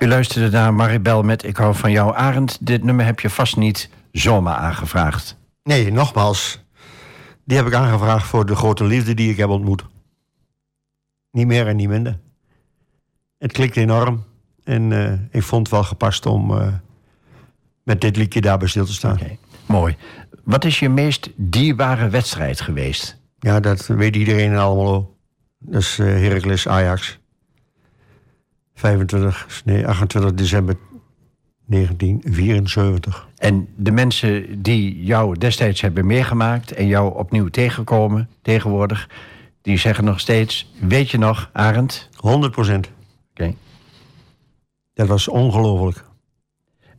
Luisterde naar Maribel met Ik hou van jou, Arend. Dit nummer heb je vast niet zomaar aangevraagd. Nee, nogmaals. Die heb ik aangevraagd voor de grote liefde die ik heb ontmoet. Niet meer en niet minder. Het klikt enorm. En eh, ik vond het wel gepast om eh, met dit liedje daarbij stil te staan. Mooi. Wat is je meest dierbare wedstrijd geweest? Ja, dat weet iedereen in Almelo. Dat is eh, Heracles Ajax. 25, nee, 28 december 1974. En de mensen die jou destijds hebben meegemaakt en jou opnieuw tegenkomen tegenwoordig, die zeggen nog steeds: Weet je nog, Arend? 100 procent. Oké. Dat was ongelooflijk.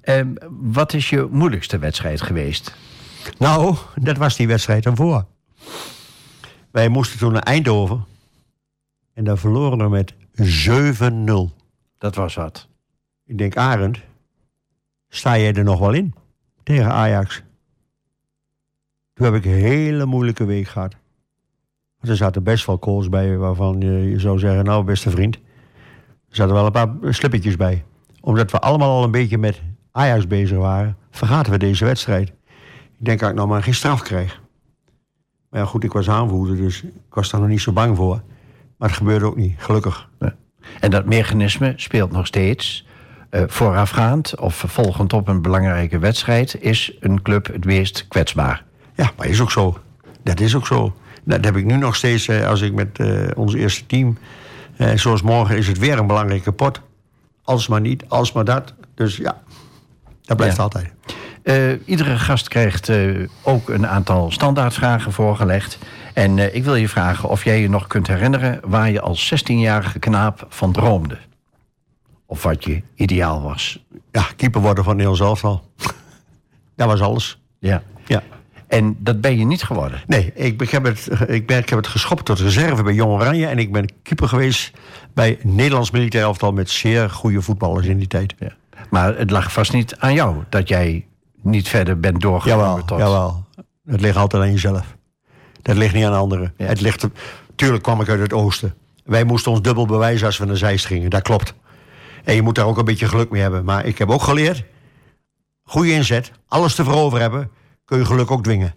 Ehm, wat is je moeilijkste wedstrijd geweest? Nou, dat was die wedstrijd ervoor. Wij moesten toen naar Eindhoven. En daar verloren we met 7-0. Dat was wat. Ik denk, Arend, sta jij er nog wel in tegen Ajax? Toen heb ik een hele moeilijke week gehad. Want er zaten best wel calls bij waarvan je, zou zeggen, nou beste vriend. Er zaten wel een paar slippertjes bij. Omdat we allemaal al een beetje met Ajax bezig waren, vergaten we deze wedstrijd. Ik denk dat ik nou maar geen straf krijg. Maar ja, goed, ik was aanvoerder, dus ik was daar nog niet zo bang voor. Maar het gebeurde ook niet, gelukkig. En dat mechanisme speelt nog steeds. Eh, voorafgaand of volgend op een belangrijke wedstrijd is een club het meest kwetsbaar. Ja, maar is ook zo. Dat is ook zo. Dat heb ik nu nog steeds eh, als ik met eh, ons eerste team. zoals morgen is het weer een belangrijke pot. Als maar niet, als maar dat. Dus ja, dat blijft Ja. altijd. Iedere gast krijgt ook een aantal standaardvragen voorgelegd. En eh, ik wil je vragen of jij je nog kunt herinneren waar je als 16-jarige knaap van droomde. Of wat je ideaal was. Ja, keeper worden van Nederlands elftal. dat was alles. Ja. Ja. En dat ben je niet geworden. Nee, ik, ik, heb het, ik, ben, ik heb het geschopt tot reserve bij Jong Oranje. En ik ben keeper geweest bij Nederlands militair elftal met zeer goede voetballers in die tijd. Ja. Maar het lag vast niet aan jou dat jij niet verder bent doorgegaan. Jawel, tot... jawel. Het ligt altijd aan jezelf. Dat ligt niet aan anderen. Ja. Het ligt, tuurlijk kwam ik uit het oosten. Wij moesten ons dubbel bewijzen als we naar Zeist gingen. Dat klopt. En je moet daar ook een beetje geluk mee hebben. Maar ik heb ook geleerd... goede inzet, alles te veroveren hebben... kun je geluk ook dwingen.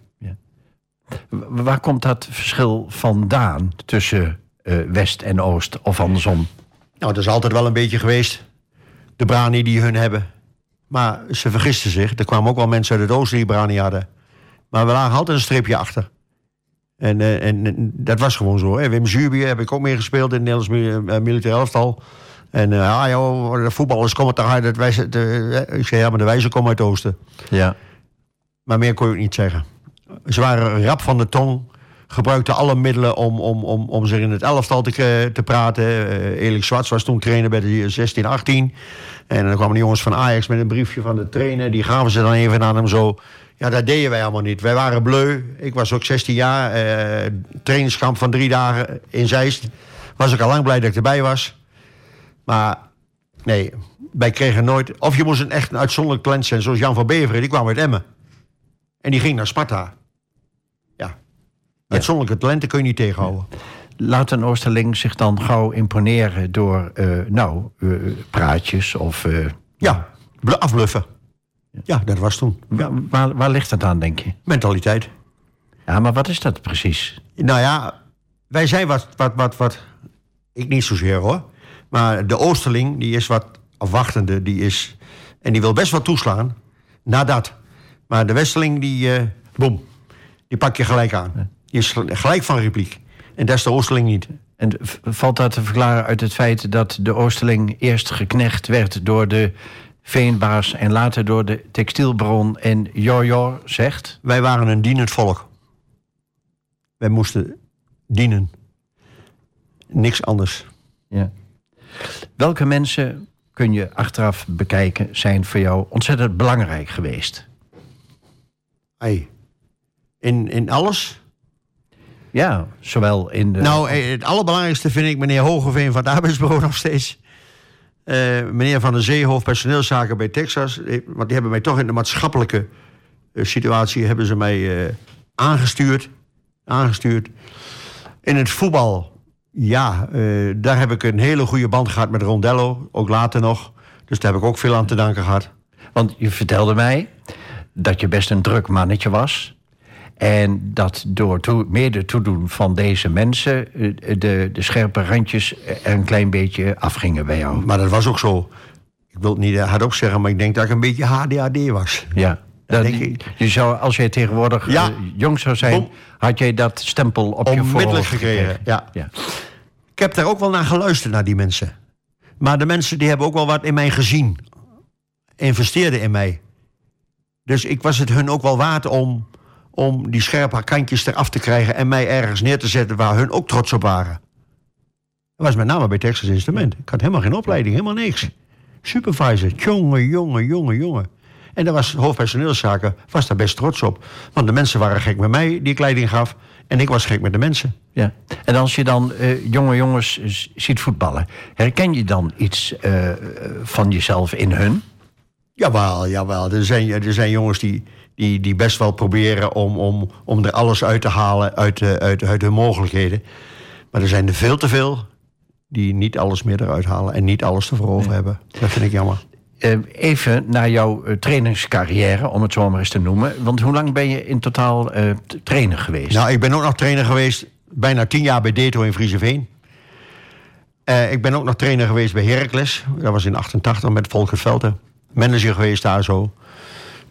W- Waar komt dat verschil vandaan tussen eh, West en Oost of andersom? Nou, dat is altijd wel een beetje geweest. De brani die hun hebben. Maar ze vergisten zich. Er kwamen ook wel mensen uit het oosten die brani hadden. Maar we lagen altijd een streepje achter. En, eh, en, en dat was gewoon zo. Hè. Wim Zuurbier heb ik ook meegespeeld in het Nederlands eh, militair elftal. En uh, ah, joh, de voetballers komen toch uit het wijze... De, eh, ik zei, ja, maar de wijzen komen uit het oosten. Ja. Maar meer kon je ook niet zeggen. Ze waren rap van de tong. Gebruikten alle middelen om, om, om, om zich in het elftal te, eh, te praten. Eh Elik Zwarts was toen trainer bij de 16, 18. En dan kwamen de jongens van Ajax met een briefje van de trainer. Die gaven ze dan even aan hem zo. Ja, dat deden wij allemaal niet. Wij waren bleu. Ik was ook 16 jaar. eh trainingskamp van drie dagen in Zeist. Was ik al lang blij dat ik erbij was. Maar nee, wij kregen nooit... Of je moest een echt een uitzonderlijk talent zijn, zoals Jan van Beveren. Die kwam uit Emmen. En die ging naar Sparta. Ja. Uitzonderlijke talenten kun je niet tegenhouden. Laat een Oosterling zich dan gauw imponeren door, eh, nou, eh, praatjes of... Ja, bl- afbluffen. Ja, dat was toen. wa- waar, waar ligt het aan, denk je? Mentaliteit. Ja, maar wat is dat precies? Nou ja, wij zijn wat, wat, wat, wat... Ik niet zozeer hoor. Maar de Oosterling, die is wat afwachtende. Die is... En die wil best wat toeslaan. Na dat. Maar de Westerling, die... eh boem. Die pak je gelijk aan. Die is gelijk van repliek. En dat is de Oosterling niet. En valt dat te verklaren uit het feit dat de Oosterling eerst geknecht werd door de veenbaas en later door de textielbaron en Jojo zegt? Wij waren een dienend volk. Wij moesten dienen. Niks anders. Ja. Welke mensen, kun je achteraf bekijken, zijn voor jou ontzettend belangrijk geweest? Hey. In, in alles? Ja, zowel in de... Nou, eh, het allerbelangrijkste vind ik meneer Hogeveen van het Arbeidsbureau nog steeds. Eh, meneer Van der Zee, hoofd personeelszaken bij Texas. Eh, Want die hebben mij toch in de maatschappelijke eh, situatie hebben ze mij aangestuurd. aangestuurd. In het voetbal, ja, daar heb ik een hele goede band gehad met Rondello. Ook later nog. Dus daar heb ik ook veel aan te danken gehad. Want je vertelde mij dat je best een druk mannetje was. En dat door toe, mede toedoen van deze mensen... eh, de, de scherpe randjes er een klein beetje afgingen bij jou. Maar dat was ook zo. Ik wil het niet eh, hardop zeggen, maar ik denk dat ik een beetje HDAD was. Ja. Dat, denk ik. Je zou, als jij tegenwoordig Ja. eh, jong zou zijn, Bom. had jij dat stempel op je Onmiddellijk voorhoofd gekregen, ja. ja. Ik heb daar ook wel naar geluisterd, naar die mensen. Maar de mensen die hebben ook wel wat in mij gezien. Investeerden in mij. Dus ik was het hun ook wel waard om, om die scherpe kantjes eraf te krijgen... en mij ergens neer te zetten waar hun ook trots op waren. Dat was met name bij Texas Instrument. Ik had helemaal geen opleiding, helemaal niks. Supervisor, jongen, jongen, jongen, jongen. En daar was hoofdpersoneelszaken, was daar best trots op. Want de mensen waren gek met mij, die ik leiding gaf... en ik was gek met de mensen. Ja. En als je dan eh, jonge jongens ziet voetballen, herken je dan iets eh, van jezelf in hun? Jawel, jawel. Er zijn, er zijn jongens die, die, die best wel proberen om, om, om er alles uit te halen uit, de, uit, uit hun mogelijkheden. Maar er zijn er veel te veel die niet alles meer eruit halen en niet alles ervoor over hebben. Dat vind ik jammer. Eh, even naar jouw eh, trainingscarrière, om het zo maar eens te noemen. Want hoe lang ben je in totaal eh, trainer geweest? Nou, ik ben ook nog trainer geweest, bijna tien jaar bij Deto in Frieseveen. Eh ik ben ook nog trainer geweest bij Heracles. Dat was in 88 met Volker Velten. Manager geweest daar zo.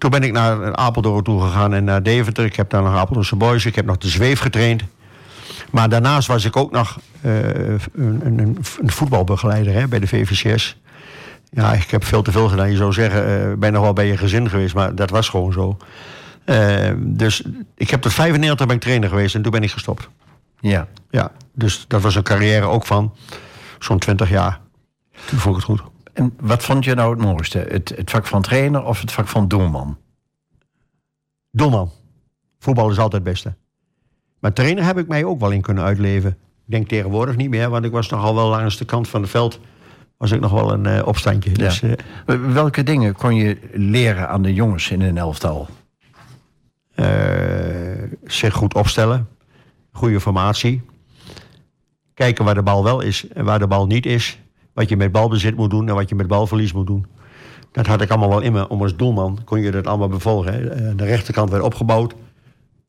Toen ben ik naar Apeldoorn toe gegaan en naar Deventer. Ik heb daar nog Apeldoornse Boys. Ik heb nog de zweef getraind. Maar daarnaast was ik ook nog eh, een, een, een, voetbalbegeleider hè, bij de VVCS. Ja, ik heb veel te veel gedaan. Je zou zeggen, eh ben nog wel bij je gezin geweest, maar dat was gewoon zo. Eh, dus ik heb tot 95 ben ik trainer geweest en toen ben ik gestopt. Ja. Ja, dus dat was een carrière ook van zo'n 20 jaar. Toen vond ik het goed. En wat vond je nou het mooiste? Het, het vak van trainer of het vak van doelman? Doelman. Voetbal is altijd het beste. Maar trainer heb ik mij ook wel in kunnen uitleven. Ik denk tegenwoordig niet meer, want ik was nogal wel langs de kant van het veld. Was ik nog wel een eh, opstandje. Dus, eh, Welke dingen kon je leren aan de jongens in een elftal? eh, zich goed opstellen. Goede formatie. Kijken waar de bal wel is en waar de bal niet is. Wat je met balbezit moet doen en wat je met balverlies moet doen. Dat had ik allemaal wel in me. Om als doelman kon je dat allemaal bevolgen. Hè. Eh, De rechterkant werd opgebouwd.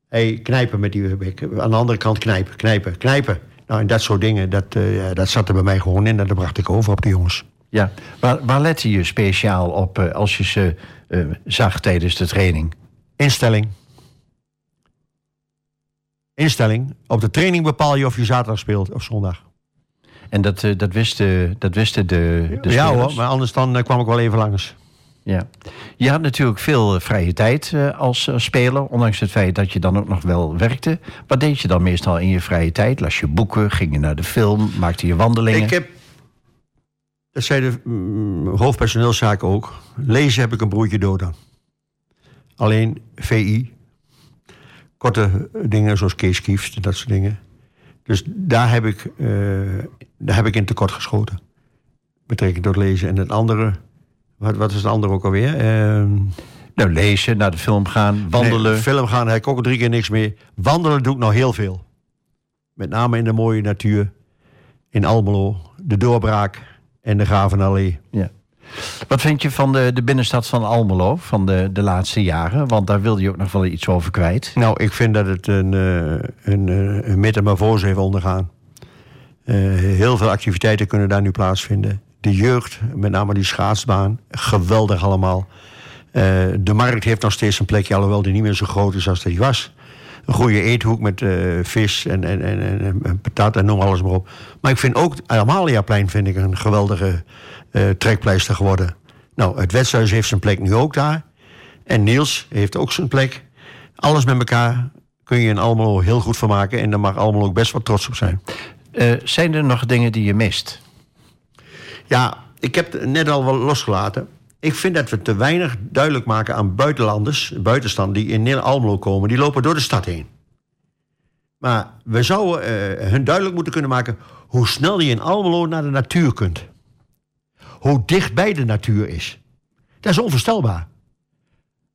Hey, knijpen met die bek. Aan de andere kant knijpen, knijpen, knijpen. Nou, en dat soort dingen, dat, eh, dat zat er bij mij gewoon in. En dat bracht ik over op de jongens. Ja. Waar, waar lette je speciaal op eh, als je ze zag tijdens de training? Instelling. Instelling. Op de training bepaal je of je zaterdag speelt of zondag. En dat, eh, dat, wisten, dat wisten de, de ja spelers? hoor, maar anders dan eh, kwam ik wel even langs. Ja. Je had natuurlijk veel eh, vrije tijd eh, als eh, speler, ondanks het feit dat je dan ook nog wel werkte. Wat deed je dan meestal in je vrije tijd? Las je boeken, ging je naar de film, maakte je wandelingen? Ik heb, dat zei de mm, hoofdpersoneelszaken ook, lezen heb ik een broertje dood aan. Alleen VI, korte dingen zoals Kees Kieft, dat soort dingen. Dus daar heb ik, eh, daar heb ik in tekort geschoten. Betrekking tot lezen. En het andere, wat, wat is het andere ook alweer? Ehm, Nou, lezen, naar de film gaan, wandelen. Nee, film gaan heb ik ook drie keer niks meer. Wandelen doe ik nog heel veel. Met name in de mooie natuur. In Almelo, de Doorbraak en de Gravenallee. Ja. Wat vind je van de, de binnenstad van Almelo van de, de laatste jaren? Want daar wilde je ook nog wel iets over kwijt. Nou, ik vind dat het een, eh, een, eh, een metamorfose heeft ondergaan. Eh, heel veel activiteiten kunnen daar nu plaatsvinden. De jeugd, met name die schaatsbaan, geweldig allemaal. De markt heeft nog steeds een plekje, alhoewel die niet meer zo groot is als die was. Een goede eethoek met eh, vis en, en, en, en, en patat en noem alles maar op. Maar ik vind ook, het Amaliaplein vind ik een geweldige eh, trekpleister geworden. Nou, het Wetshuis heeft zijn plek nu ook daar. En Niels heeft ook zijn plek. Alles met elkaar kun je in Almelo heel goed van maken. En daar mag Almelo ook best wel trots op zijn. Eh, zijn er nog dingen die je mist? Ja, ik heb het net al wel losgelaten. Ik vind dat we te weinig duidelijk maken aan buitenlanders, buitenstand die in Almelo komen. Die lopen door de stad heen. Maar we zouden eh, hun duidelijk moeten kunnen maken hoe snel je in Almelo naar de natuur kunt. Hoe dichtbij de natuur is. Dat is onvoorstelbaar.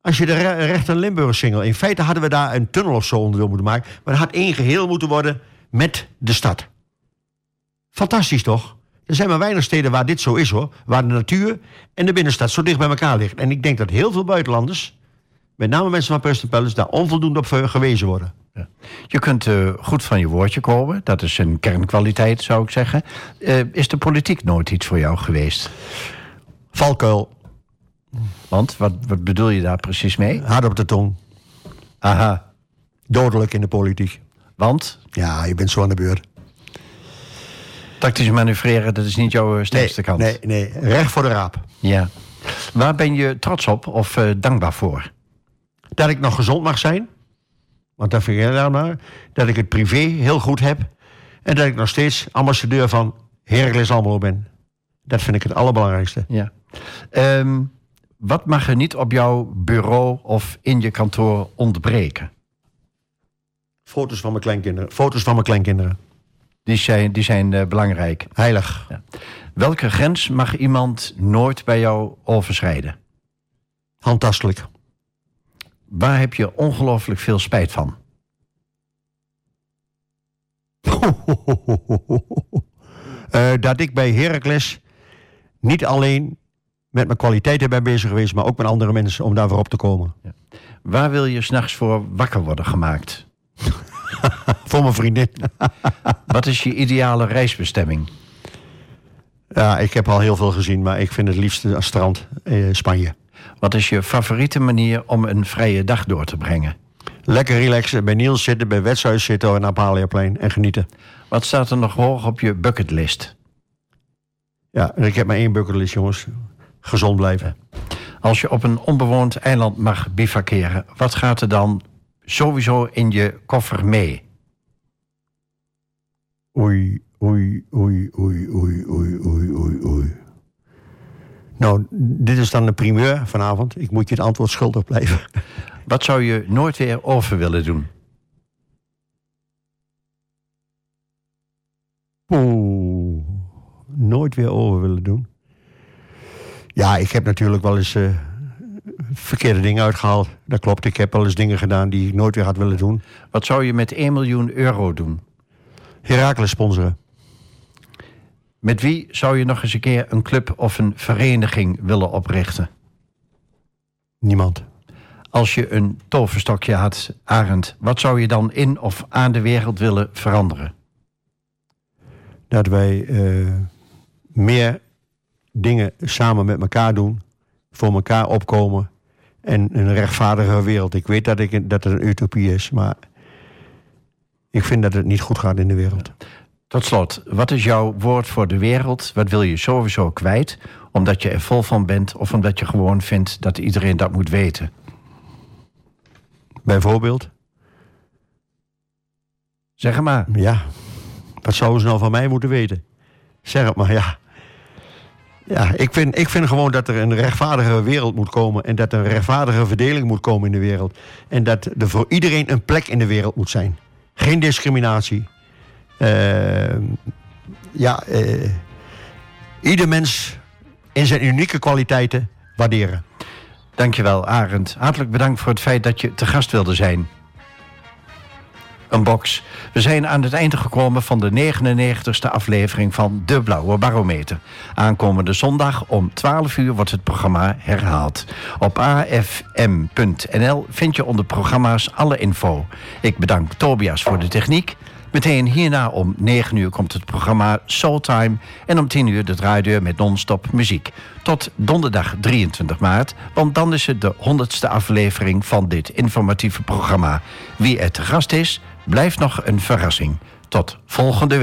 Als je de re- rechter Limburg singel. In feite hadden we daar een tunnel of zo onderdeel moeten maken. Maar dat had één geheel moeten worden met de stad. Fantastisch toch? Er zijn maar weinig steden waar dit zo is hoor. Waar de natuur en de binnenstad zo dicht bij elkaar liggen. En ik denk dat heel veel buitenlanders, met name mensen van Preston Palace, daar onvoldoende op gewezen worden. Je kunt eh, goed van je woordje komen. Dat is een kernkwaliteit, zou ik zeggen. Eh, is de politiek nooit iets voor jou geweest? Valkuil, Want, wat, wat bedoel je daar precies mee? hard op de tong, Aha, dodelijk in de politiek. want Ja, je bent zo aan de beurt. Tactisch manoeuvreren, dat is niet jouw eh, Nee, sterkste kant. nee, nee, recht voor de raap. Ja. Waar ben je trots op of eh, dankbaar voor? Dat ik nog gezond mag zijn. Want dat vind ik daar maar. Dat ik het privé heel goed heb. En dat ik nog steeds ambassadeur van Heracles Almelo ben. Dat vind ik het allerbelangrijkste. Ja. Ehm, wat mag er niet op jouw bureau of in je kantoor ontbreken? Foto's van mijn kleinkinderen. Foto's van mijn kleinkinderen. Die zijn, die zijn eh, belangrijk. Heilig. Welke grens mag iemand nooit bij jou overschrijden? Handtastelijk. Waar heb je ongelooflijk veel spijt van? Eh, dat ik bij Heracles niet alleen met mijn kwaliteiten ben bezig geweest, maar ook met andere mensen om daarvoor op te komen. Waar wil je s'nachts voor wakker worden gemaakt? Voor mijn vriendin. Wat is je ideale reisbestemming? ja, ik heb al heel veel gezien, maar ik vind het liefste als strand eh, Spanje. Wat is je favoriete manier om een vrije dag door te brengen? Lekker relaxen, bij Niels zitten, bij Wetshuis zitten en op Haliaplein en genieten. Wat staat er nog hoog op je bucketlist? Ja, ik heb maar één bucketlist, jongens. Gezond blijven. Als je op een onbewoond eiland mag bivakeren, wat gaat er dan sowieso in je koffer mee? Oei, oei, oei, oei, oei, oei, oei, oei, oei. Nou, dit is dan de primeur vanavond. Ik moet je het antwoord schuldig blijven. Wat zou je nooit weer over willen doen? Oeh, nooit weer over willen doen. Ja, ik heb natuurlijk wel eens eh, verkeerde dingen uitgehaald. Dat klopt, ik heb wel eens dingen gedaan die ik nooit weer had willen doen. Wat zou je met 1 miljoen euro doen? Herakles sponsoren. Met wie zou je nog eens een keer een club of een vereniging willen oprichten? Niemand. Als je een toverstokje had, Arend, wat zou je dan in of aan de wereld willen veranderen? Dat wij eh, meer dingen samen met elkaar doen. Voor elkaar opkomen. En een rechtvaardige wereld. Ik weet dat, ik, dat het een utopie is, maar ik vind dat het niet goed gaat in de wereld. Tot slot, wat is jouw woord voor de wereld? Wat wil je sowieso kwijt? Omdat je er vol van bent of omdat je gewoon vindt dat iedereen dat moet weten? Bijvoorbeeld, Zeg maar. ja, wat zouden ze nou van mij moeten weten? Zeg het maar, ja. Ja, ik vind, ik vind gewoon dat er een rechtvaardige wereld moet komen. En dat er een rechtvaardige verdeling moet komen in de wereld. En dat er voor iedereen een plek in de wereld moet zijn. Geen discriminatie. Eh, ja, eh, ieder mens in zijn unieke kwaliteiten waarderen. Dankjewel, Arend. Hartelijk bedankt voor het feit dat je te gast wilde zijn. Een box. We zijn aan het einde gekomen van de 99ste aflevering van De Blauwe Barometer. Aankomende zondag om 12 uur wordt het programma herhaald. Op afm.nl vind je onder programma's alle info. Ik bedank Tobias voor de techniek. Meteen hierna om 9 uur komt het programma Soultime... en om 10 uur de draaideur met non-stop muziek. Tot donderdag 23 maart, want dan is het de 100ste aflevering... van dit informatieve programma. Wie er te gast is, blijft nog een verrassing. Tot volgende week.